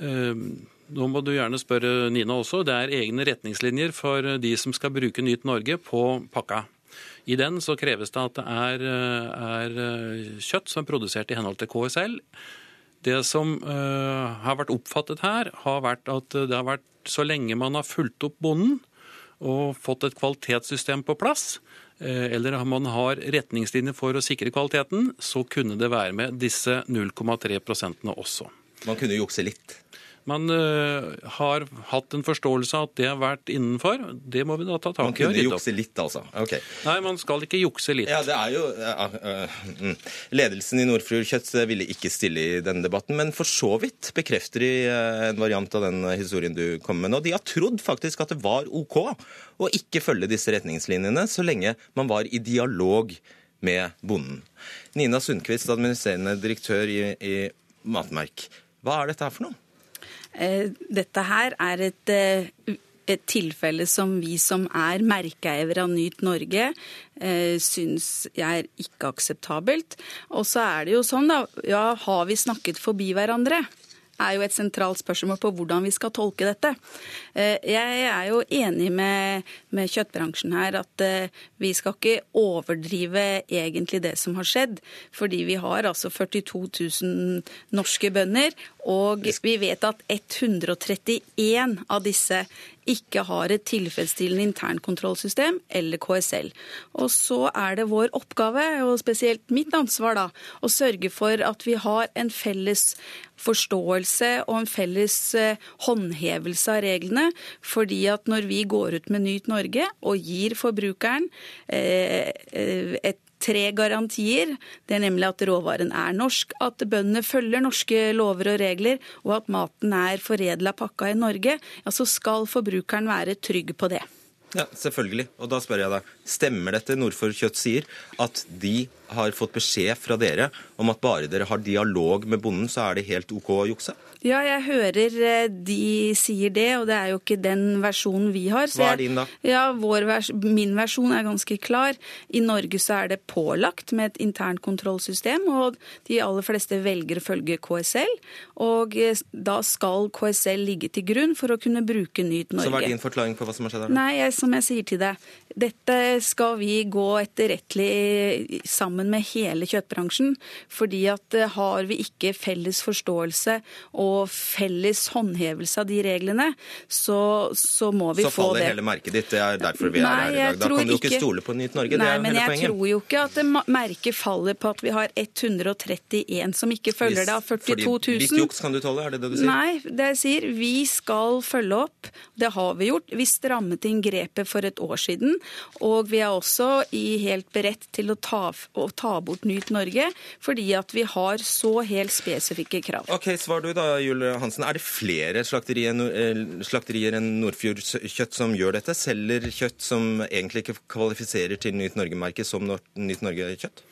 Speaker 12: Nå må du gjerne spørre Nina også. Det er egne retningslinjer for de som skal bruke Nyt Norge på pakka. I den så kreves det at det er, er eh, kjøtt som er produsert i henhold til KSL. Det som eh, har vært oppfattet her, har vært at det har vært så lenge man har fulgt opp bonden og fått et kvalitetssystem på plass, eh, eller man har retningslinjer for å sikre kvaliteten, så kunne det være med disse 0,3 prosentene også.
Speaker 2: Man kunne jukse litt.
Speaker 12: Man uh, har hatt en forståelse av at det har vært innenfor. Det må vi da ta tak i Man
Speaker 2: kunne jukse litt, altså. Ok.
Speaker 12: Nei, man skal ikke jukse litt.
Speaker 2: Ja, det er jo Uh, mm. Ledelsen i Nordfjord Kjøtt ville ikke stille i denne debatten, men for så vidt bekrefter de en variant av den historien du kom med nå. De har trodd faktisk at det var OK å ikke følge disse retningslinjene så lenge man var i dialog med bonden. Nina Sundquist, administrerende direktør i, i Matmerk. Hva er dette her for noe?
Speaker 13: Eh, Dette her er et, eh, et tilfelle som vi som er merkeeiere av Nyt Norge, eh, syns er ikke akseptabelt. Og så er det jo sånn, da. Ja, har vi snakket forbi hverandre? Er jo et sentralt spørsmål på hvordan vi skal tolke dette. Eh, Jeg er jo enig med, med kjøttbransjen her at eh, vi skal ikke overdrive egentlig det som har skjedd. Fordi vi har altså 42 000 norske bønder, og vi vet at 131 av disse ikke har et tilfredsstillende internkontrollsystem eller KSL. Og så er det vår oppgave, og spesielt mitt ansvar, da, å sørge for at vi har en felles forståelse og en felles eh, håndhevelse av reglene. Fordi at når vi går ut med Nyt Norge og gir forbrukeren eh, eh, et tre garantier. Det er nemlig at råvaren er norsk, at bøndene følger norske lover og regler, og at maten er foredla pakka i Norge, ja, så skal forbrukeren være trygg på det.
Speaker 2: Ja, selvfølgelig. Og da spør jeg deg, stemmer dette Nordfor Kjøtt sier, at de har fått beskjed fra dere om at bare dere har dialog med bonden, så er det helt OK å jukse?
Speaker 13: Ja, jeg hører eh, de sier det, og det er jo ikke den versjonen vi har. så
Speaker 2: Hva er din da?
Speaker 13: Ja, vår vers Min versjon er ganske klar. I Norge så er det pålagt med et internkontrollsystem, og de aller fleste velger å følge KSL. Og eh, da skal KSL ligge til grunn for å kunne bruke Nyt Norge.
Speaker 2: Så hva er din forklaring på hva som har skjedd her?
Speaker 13: Nei, jeg, som jeg sier til deg, dette skal vi gå etterrettelig sammen sammen med hele kjøttbransjen. Fordi at eh, har vi ikke felles forståelse og felles håndhevelse av de reglene, så, så må vi
Speaker 2: Så
Speaker 13: få
Speaker 2: faller hele merket ditt. Det er derfor vi er
Speaker 13: Nei,
Speaker 2: her i dag. Da kan du jo ikke stole på Nytt Norge.
Speaker 13: Nei,
Speaker 2: det er
Speaker 13: men
Speaker 2: hele
Speaker 13: jeg tror jo ikke at det merket faller på at vi har 131 som ikke følger det av 42 000.
Speaker 2: litt juks kan du tåle, er det det du sier?
Speaker 13: Nei, det jeg sier, vi skal følge opp. Det har vi gjort. Vi strammet inn grepet for et år siden. Og vi er også i helt beredt til å ta, å ta bort Nyt Norge, fordi at vi har så helt spesifikke krav.
Speaker 2: Ok, Svar du da, Jule Hansen. Er det flere slakterier, eh, slakterier enn Nordfjord Kjøtt som gjør dette? Selger kjøtt som egentlig ikke kvalifiserer til Nytt Norge-merket som Nyt Norge-kjøtt?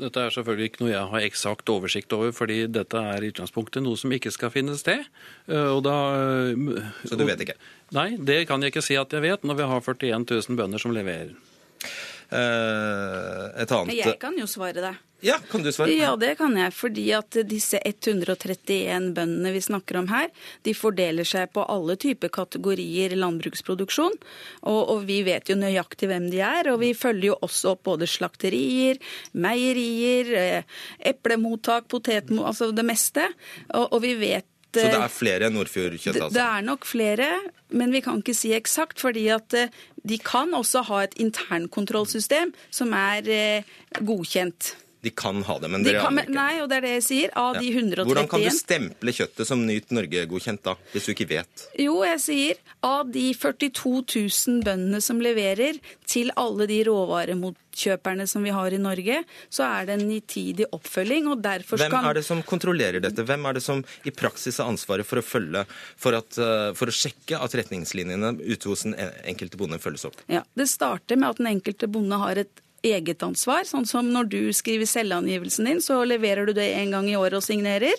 Speaker 12: Dette er selvfølgelig ikke noe jeg har eksakt oversikt over, fordi dette er i utgangspunktet noe som ikke skal finne sted. Eh, Og da, eh,
Speaker 2: Så du vet ikke?
Speaker 12: Nei, det kan jeg ikke si at jeg vet, når vi har 41 000 bønder som leverer.
Speaker 2: Eh, et annet
Speaker 13: Jeg kan jo svare det.
Speaker 2: Ja, kan du svare?
Speaker 13: Ja, det kan jeg. Fordi at disse 131 bøndene vi snakker om her, de fordeler seg på alle typer kategorier landbruksproduksjon. Og, og vi vet jo nøyaktig hvem de er. Og vi følger jo også opp både slakterier, meierier, eh, eplemottak, potetmottak, altså det meste. Og, og vi vet
Speaker 2: Så det
Speaker 13: eh,
Speaker 2: er flere enn Nordfjord altså?
Speaker 13: det er nok flere, men vi kan ikke si eksakt. fordi at eh, de kan også ha et internkontrollsystem som er eh, godkjent.
Speaker 2: De kan ha det, men
Speaker 13: De
Speaker 2: dere
Speaker 13: kan,
Speaker 2: ikke.
Speaker 13: nei, og det er det jeg sier. Av de 131
Speaker 2: Hvordan kan du stemple kjøttet som Nyt Norge-godkjent da, hvis du ikke vet?
Speaker 13: Jo, jeg sier av de 42 000 bøndene som leverer til alle de råvaremotkjøperne som vi har i Norge, så er det en nitidig oppfølging, og derfor
Speaker 2: Hvem
Speaker 13: skal
Speaker 2: er det som kontrollerer dette? Hvem er det som i praksis har ansvaret for å følge, for, at, eh, for å sjekke at retningslinjene ute hos den enkelte bonde følges opp?
Speaker 13: Ja, Det starter med at den enkelte bonde har et eget ansvar. Sånn som når du skriver selvangivelsen din, så leverer du det en gang i året og signerer.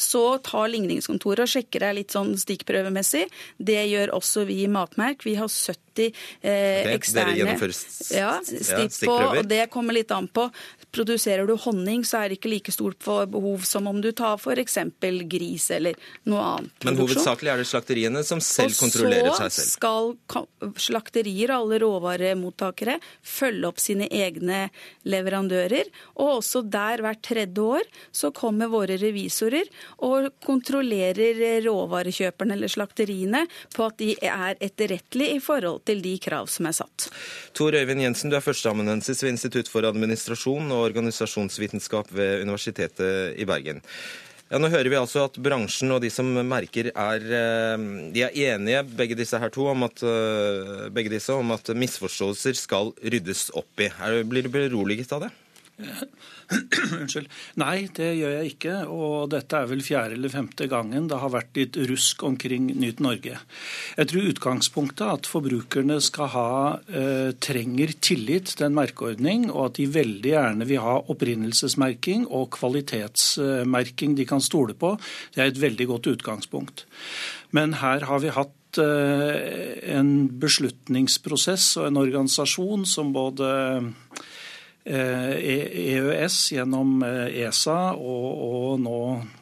Speaker 13: Så tar ligningskontoret og sjekker deg litt sånn stikkprøvemessig. Det gjør også vi i Matmerk. Vi har 70 eh,
Speaker 2: dere
Speaker 13: eksterne
Speaker 2: gjennomfører s-
Speaker 13: ja,
Speaker 2: stikkprøver.
Speaker 13: og det kommer litt an på. Produserer du honning, så er det ikke like stort behov som om du tar f.eks. gris eller noe annet.
Speaker 2: Men
Speaker 13: produksjon.
Speaker 2: hovedsakelig er det slakteriene som selv kontrollerer seg selv?
Speaker 13: Og så skal slakterier og alle råvaremottakere følge opp sine egne leverandører. Og også der hvert tredje år så kommer våre revisorer og kontrollerer råvarekjøperne eller slakteriene på at de er etterrettelige i forhold til de krav som er satt.
Speaker 2: Tor Øyvind Jensen, du er førsteamanuensis ved Institutt for administrasjon og organisasjonsvitenskap ved Universitetet i Bergen. Ja, nå hører vi altså at bransjen og de som merker er, eh, de er enige, begge disse her to, om at, eh, disse, om at misforståelser skal ryddes opp i. Blir du beroliget av det?
Speaker 14: Unnskyld. Nei, det gjør jeg ikke. Og dette er vel fjerde eller femte gangen det har vært litt rusk omkring Nyt Norge. Jeg tror utgangspunktet er at forbrukerne skal ha, eh, trenger tillit til en merkeordning, og at de veldig gjerne vil ha opprinnelsesmerking og kvalitetsmerking de kan stole på. Det er et veldig godt utgangspunkt. Men her har vi hatt eh, en beslutningsprosess og en organisasjon som både EØS gjennom eh, ESA og, og nå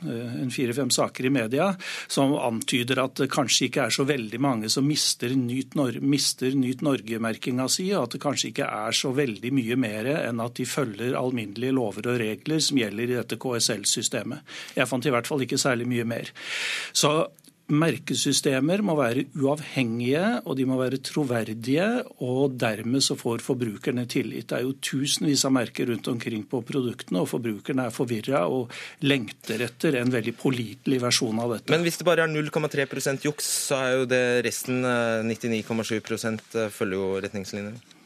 Speaker 14: eh, en fire-fem saker i media som antyder at det kanskje ikke er så veldig mange som mister Nyt, Nor Nyt Norge-merkinga si, og at det kanskje ikke er så veldig mye mer enn at de følger alminnelige lover og regler som gjelder i dette KSL-systemet. Jeg fant i hvert fall ikke særlig mye mer. Så Merkesystemer må være uavhengige og de må være troverdige, og dermed så får forbrukerne tillit. Det er jo tusenvis av merker rundt omkring på produktene, og forbrukerne er forvirra og lengter etter en veldig pålitelig versjon av dette.
Speaker 2: Men hvis det bare er 0,3% juks, så er jo det resten eh, 99,7 følger jo retningslinjene.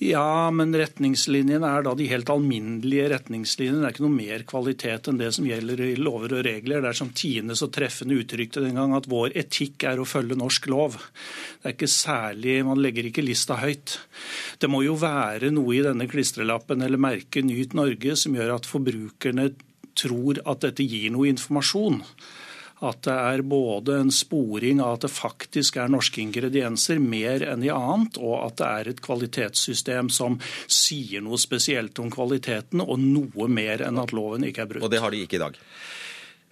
Speaker 14: Ja, men retningslinjene er da de helt alminnelige retningslinjene. Det er ikke noe mer kvalitet enn det som gjelder i lover og regler. Det er som Tine så treffende uttrykte den gang at vår etikk er å følge norsk lov. Det er ikke særlig, Man legger ikke lista høyt. Det må jo være noe i denne klistrelappen eller merket Nyt Norge som gjør at forbrukerne tror at dette gir noe informasjon. At det er både en sporing av at det faktisk er norske ingredienser mer enn i annet, og at det er et kvalitetssystem som sier noe spesielt om kvaliteten, og noe mer enn at loven ikke er brutt.
Speaker 2: Og det har de ikke i dag?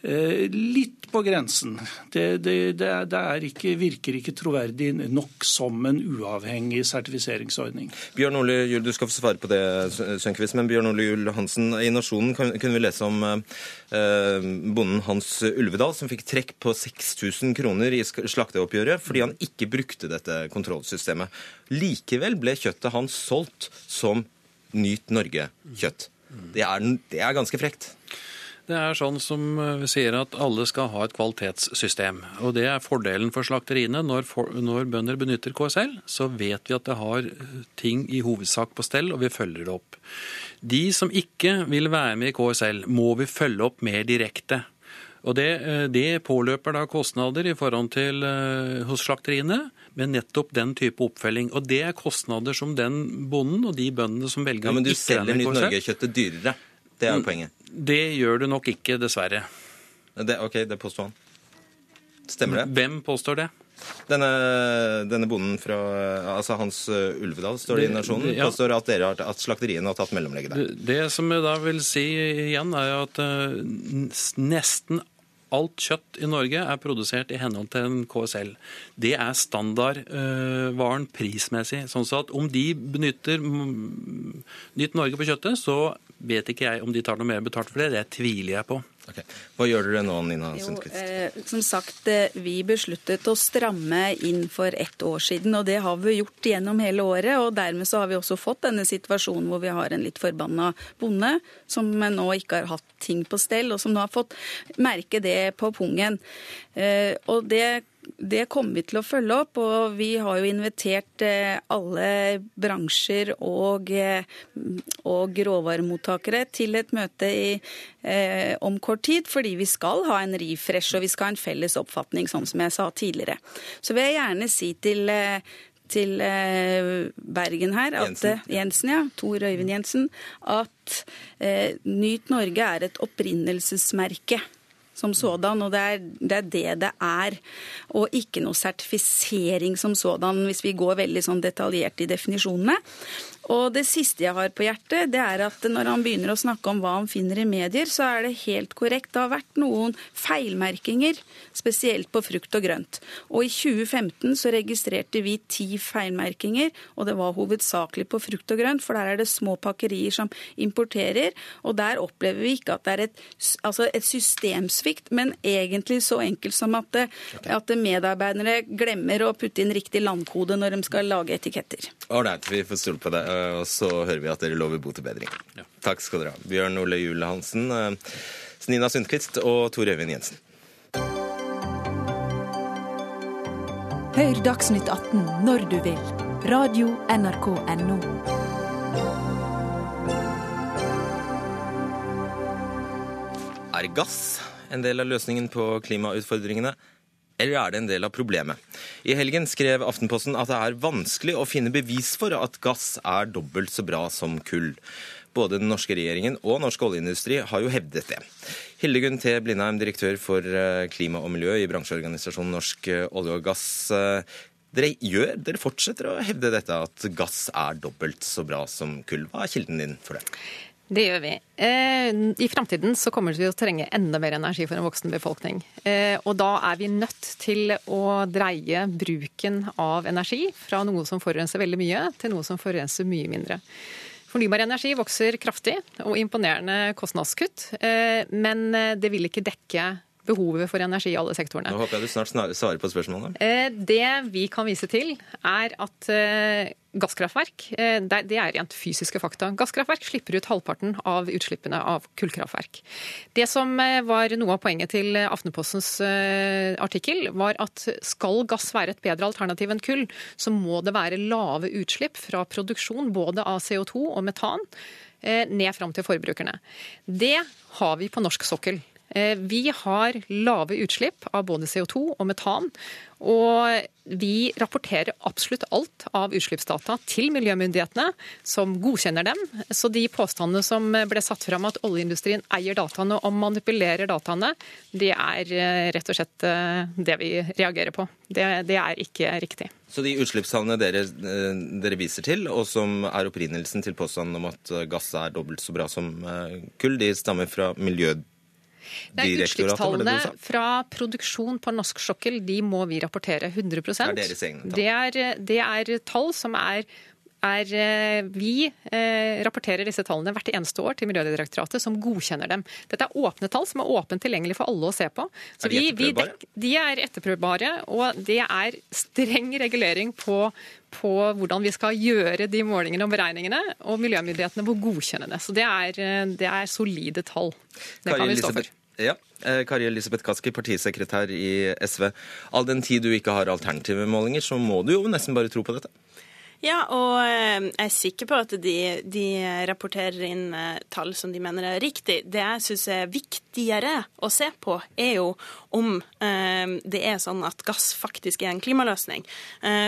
Speaker 14: Eh, litt på grensen. Det, det, det, ikke, virker ikke troverdig nok som en uavhengig sertifiseringsordning.
Speaker 2: Bjørn Ole Juel, du skal få svare på det, Sønkvist, men Bjørn Ole Juel Hansen, i Nasjonen kunne vi lese om eh, bonden Hans Ulvedal som fikk trekk på 6000 kroner i slakteoppgjøret fordi han ikke brukte dette kontrollsystemet. Likevel ble kjøttet hans solgt som Nyt Norge-kjøtt. Det det er ganske frekt.
Speaker 12: Det er sånn som eh, vi sier at alle skal ha et kvalitetssystem. Og det er fordelen for slakteriene. Når, for, når bønder benytter KSL, så vet vi at det har eh, ting i hovedsak på stell, og vi følger det opp. De som ikke vil være med i KSL, må vi følge opp mer direkte. Og det, eh, det påløper da kostnader i forhold til hos slakteriene med nettopp den type oppfølging. Og det er kostnader som den bonden og de bøndene som velger
Speaker 2: ja, Men du selger Nytt Norge-kjøttet dyrere. Det er jo mm. poenget.
Speaker 12: Det gjør du nok ikke, dessverre.
Speaker 2: Det, ok, det påstår han. Stemmer det?
Speaker 12: Hvem påstår det?
Speaker 2: Denne, denne bonden fra altså Hans uh, Ulvedal, står det i Nasjonen, ja. påstår at, dere har, at slakteriene har tatt mellomlegget der.
Speaker 12: Det, det, som jeg da vil si igjen, er at uh, nesten alt kjøtt i Norge er produsert i henhold til en KSL. Det er standardvaren uh, prismessig. Sånn at om de benytter Nytt Norge på kjøttet, så vet ikke jeg om de tar noe mer betalt for det. Det tviler jeg på.
Speaker 2: Okay. Hva gjør dere nå, Nina Sundquist?
Speaker 13: Eh, som sagt, eh, vi besluttet å stramme inn for ett år siden, og det har vi gjort gjennom hele året. og Dermed så har vi også fått denne situasjonen hvor vi har en litt forbanna bonde som nå ikke har hatt ting på stell, og som nå har fått merke det på pungen. Eh, og det det kommer vi til å følge opp. Og vi har jo invitert eh, alle bransjer og, eh, og råvaremottakere til et møte i, eh, om kort tid, fordi vi skal ha en refresh og vi skal ha en felles oppfatning, sånn som jeg sa tidligere. Så vil jeg gjerne si til til Bergen her, at, Jensen, Jensen ja, Tor Øyvind Jensen, at eh, Nyt Norge er et opprinnelsesmerke som sådan. Og det er, det er, det det er. Og ikke noe sertifisering som sådan, hvis vi går veldig sånn detaljert i definisjonene. Og det siste jeg har på hjertet, det er at når han begynner å snakke om hva han finner i medier, så er det helt korrekt. Det har vært noen feilmerkinger, spesielt på frukt og grønt. Og i 2015 så registrerte vi ti feilmerkinger, og det var hovedsakelig på frukt og grønt, for der er det små pakkerier som importerer, og der opplever vi ikke at det er et, altså et systemsvikt, men egentlig så enkelt som at, det, at medarbeidere glemmer å putte inn riktig landkode når de skal lage etiketter.
Speaker 2: Ålreit, vi får stole på det. Og så hører vi at dere lover bot og bedring. Ja. Takk skal dere ha. Bjørn Ole Jule Hansen, eh, Nina Sundquist og Tor Øyvind Jensen.
Speaker 5: Hør Dagsnytt 18 når du vil. Radio NRK Radio.nrk.no.
Speaker 2: Er gass en del av løsningen på klimautfordringene? eller er det en del av problemet? I helgen skrev Aftenposten at det er vanskelig å finne bevis for at gass er dobbelt så bra som kull. Både den norske regjeringen og norsk oljeindustri har jo hevdet det. Hildegunn T. Blindheim, direktør for eh, klima og miljø i bransjeorganisasjonen Norsk eh, olje og gass. Eh, dere, gjør, dere fortsetter å hevde dette, at gass er dobbelt så bra som kull. Hva er kilden din for det?
Speaker 15: Det gjør vi. Eh, I framtiden så kommer vi til å trenge enda mer energi for en voksen befolkning. Eh, og da er vi nødt til å dreie bruken av energi fra noe som forurenser veldig mye, til noe som forurenser mye mindre. Fornybar energi vokser kraftig og imponerende kostnadskutt, eh, men det vil ikke dekke behovet for energi i alle sektorene.
Speaker 2: Nå håper jeg du snart svarer på spørsmålet.
Speaker 15: Det vi kan vise til, er at Gasskraftverk eh, det er rent fysiske fakta. Gasskraftverk slipper ut halvparten av utslippene av kullkraftverk. Det som eh, var noe av poenget til Aftenpostens eh, artikkel, var at skal gass være et bedre alternativ enn kull, så må det være lave utslipp fra produksjon både av CO2 og metan ned fram til forbrukerne. Det har vi på norsk sokkel. Vi har lave utslipp av både CO2 og metan. Og vi rapporterer absolutt alt av utslippsdata til miljømyndighetene, som godkjenner dem. Så de påstandene som ble satt fram at oljeindustrien eier dataene og manipulerer dataene, det er eh, rett og slett eh, det vi reagerer på. Det, det er ikke riktig.
Speaker 2: Så de utslippstallene dere, eh, dere, viser til, og som er opprinnelsen til påstanden om at gass er dobbelt så bra som kull, de stammer fra Miljødirektoratet? Det
Speaker 15: Utslippstallene
Speaker 2: du
Speaker 15: fra produksjon på norsk sokkel de må vi rapportere 100
Speaker 2: Det er.
Speaker 15: Det er, det er tall som er, er eh, Vi eh, rapporterer disse tallene hvert eneste år til Miljødirektoratet, som godkjenner dem. Dette er åpne tall som er åpent tilgjengelig for alle å se på. Så
Speaker 2: Er de
Speaker 15: vi- vi de er etterprøvbare, og det er streng regulering på, på hvordan vi skal gjøre de målingene og beregningene, og miljømyndighetene må godkjenne det. Så det er, eh, det er solide tall. Det kan vi stå for.
Speaker 2: Ja. Kari Elisabeth Kaski, partisekretær i SV. All den tid du ikke har alternative målinger, så må du jo nesten bare tro på dette.
Speaker 16: Ja, og eh, jeg er sikker på at de, de rapporterer inn eh, tall som de mener er riktig. Det jeg syns er viktigere å se på, er jo om eh, det er sånn at gass faktisk er en klimaløsning.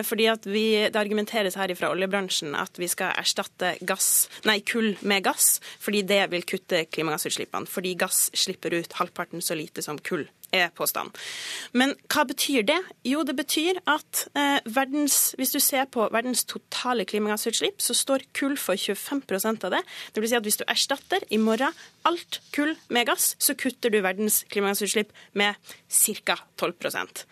Speaker 16: Fordi at vi, Det argumenteres her fra oljebransjen at vi skal erstatte gass, nei, kull med gass, fordi det vil kutte klimagassutslippene. Fordi gass slipper ut halvparten så lite som kull er påstanden. Men hva betyr det? Jo, det betyr at eh, verdens, hvis du ser på verdens totale klimagassutslipp, så står kull for 25 av det. Det vil si at hvis du erstatter i morgen alt kull med gass, så kutter du verdens klimagassutslipp med ca. 12%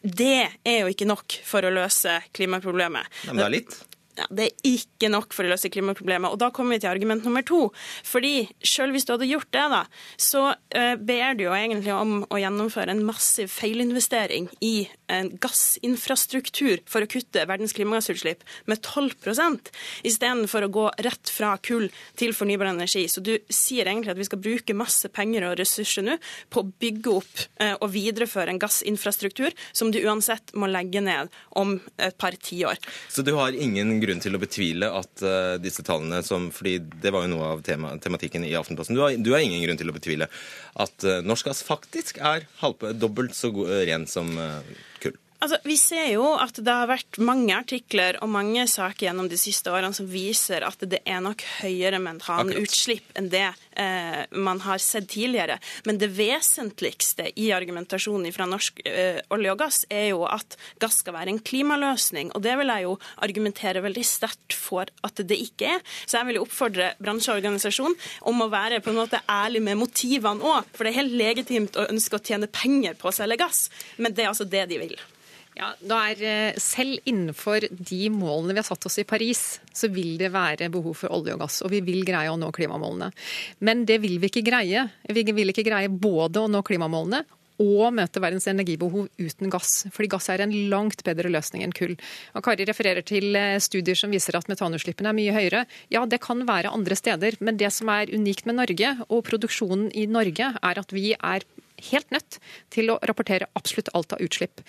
Speaker 16: Det er jo ikke nok for å løse klimaproblemet.
Speaker 2: Men det er litt.
Speaker 16: Ja, det er ikke nok for å løse klimaproblemet. Og da kommer vi til argument nummer to. Fordi selv hvis du hadde gjort det, da, så eh, ber du jo egentlig om å gjennomføre en massiv feilinvestering i en gassinfrastruktur for å kutte verdens klimagassutslipp med 12% istedenfor å gå rett fra kull til fornybar energi. Så du sier egentlig at vi skal bruke masse penger og ressurser nå på å bygge opp eh, og videreføre en gassinfrastruktur som du uansett må legge ned om et par tiår.
Speaker 2: Så du har ingen grunn til å betvile at uh, disse tallene som fordi det var jo noe av tema, tematikken i Aftenposten. Du har, du har ingen grunn til å betvile at uh, norsk gass faktisk er halvp- dobbelt så god, ren som eh, kull.
Speaker 16: Altså, Vi ser jo at det har vært mange artikler og mange saker gjennom de siste årene som viser at det er nok høyere metanutslipp enn det eh, man har sett tidligere. Men det vesentligste i argumentasjonen fra norsk eh, olje og gass er jo at gass skal være en klimaløsning. Og det vil jeg jo argumentere veldig sterkt for at det ikke er. Så jeg vil jo oppfordre bransjeorganisasjonen om å være på en måte ærlig med motivene òg. For det er helt legitimt å ønske å tjene penger på å selge gass, men det er altså det de vil.
Speaker 15: Ja, da er eh, Selv innenfor de målene vi har satt oss i Paris, så vil det være behov for olje og gass. Og vi vil greie å nå klimamålene. Men det vil vi ikke greie. Vi vil ikke greie både å nå klimamålene og møte verdens energibehov uten gass. Fordi gass er en langt bedre løsning enn kull. Og Kari refererer til eh, studier som viser at metanutslippene er mye høyere. Ja, det kan være andre steder, men det som er unikt med Norge og produksjonen i Norge, er at vi er helt nødt til å rapportere absolutt alt av utslipp.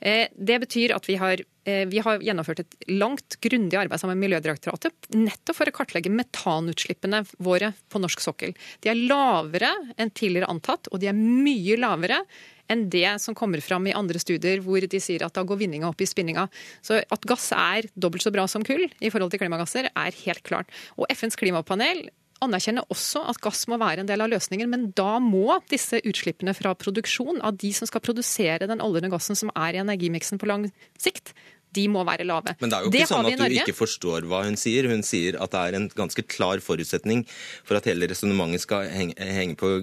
Speaker 15: Eh, Det betyr at vi har, eh, vi har gjennomført et langt, grundig arbeid sammen med Miljødirektoratet nettopp for å kartlegge metanutslippene våre på norsk sokkel. De er lavere enn tidligere antatt, og de er mye lavere enn det som kommer fram i andre studier hvor de sier at da går vinninga opp i spinninga. Så at gass er dobbelt så bra som kull i forhold til klimagasser, er helt klart. Og FNs klimapanel anerkjenner også at gass må være en del av løsningen, men da må disse utslippene fra produksjon av de som skal produsere den oljen og gassen som er i energimiksen på lang sikt, de må være lave.
Speaker 2: Men det er jo ikke
Speaker 15: det
Speaker 2: sånn at du ikke forstår hva hun sier. Hun sier at det er en ganske klar forutsetning for at hele resonnementet skal henge, på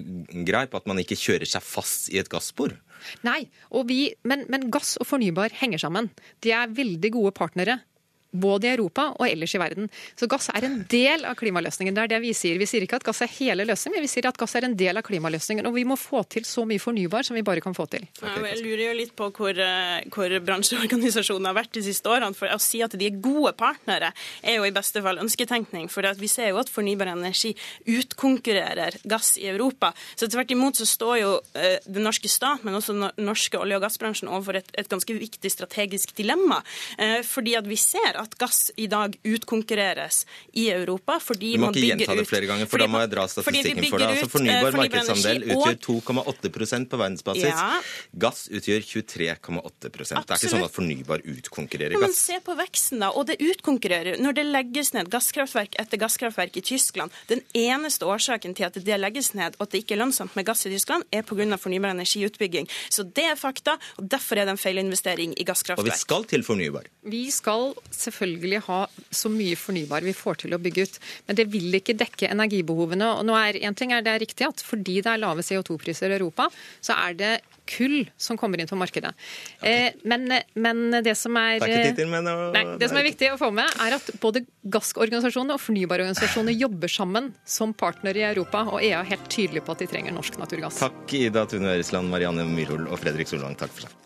Speaker 2: greip, at man ikke kjører seg fast i et gasspor.
Speaker 15: Nei, vi, men, men gass og fornybar henger sammen. De er veldig gode partnere. Både i Europa og ellers i verden. Så gass er en del av klimaløsningen. Det er det vi sier. Vi sier ikke at gass er hele løsningen, men vi sier at gass er en del av klimaløsningen. Og vi må få til så mye fornybar som vi bare kan få til.
Speaker 16: Ja, Jeg lurer jo litt på hvor, eh, hvor bransjeorganisasjonen har vært de siste årene. For å si at de er gode partnere, er jo i beste fall ønsketenkning. For vi ser jo at fornybar energi utkonkurrerer gass i Europa. Så tvert imot så står jo eh, den norske stat, men også den norske olje- og gassbransjen overfor et, et ganske viktig strategisk dilemma. Eh, fordi at vi ser at gass i dag utkonkurreres i Europa. fordi man bygger ut
Speaker 2: Du må ikke gjenta det flere ganger, for
Speaker 16: fordi
Speaker 2: da må jeg dra statistikken for deg. Altså,
Speaker 16: eh,
Speaker 2: fornybar
Speaker 16: fornybar
Speaker 2: markedsandel utgjør 2,8% på verdensbasis.
Speaker 16: Ja.
Speaker 2: Gass utgjør 23,8 Det er ikke sånn at fornybar utkonkurrerer
Speaker 16: Ja, men
Speaker 2: gass.
Speaker 16: se på veksten, da. Og det utkonkurrerer. Når det legges ned gasskraftverk etter gasskraftverk i Tyskland, den eneste årsaken til at det legges ned og at det ikke er lønnsomt med gass i Tyskland, er pga. fornybar energiutbygging. Så det er fakta, og derfor er det en feilinvestering i
Speaker 2: Og vi skal til fornybar.
Speaker 15: Vi skal selvfølgelig ha så mye fornybar vi får til å bygge ut. Men det vil ikke dekke energibehovene. Og nå er, en ting er det riktig at fordi det er lave CO2-priser i Europa, så er det kull som kommer inn på markedet. Eh, men, men, det som er
Speaker 2: Det er
Speaker 15: Nei, det som er viktig å få med, er at både gassorganisasjonene og fornybarorganisasjonene jobber sammen som partnere i Europa, og EU er helt tydelig på at de trenger norsk naturgass.
Speaker 2: Takk Ida Tune Øresland, Marianne Myrhol og Fredrik Solvang. Takk for seg.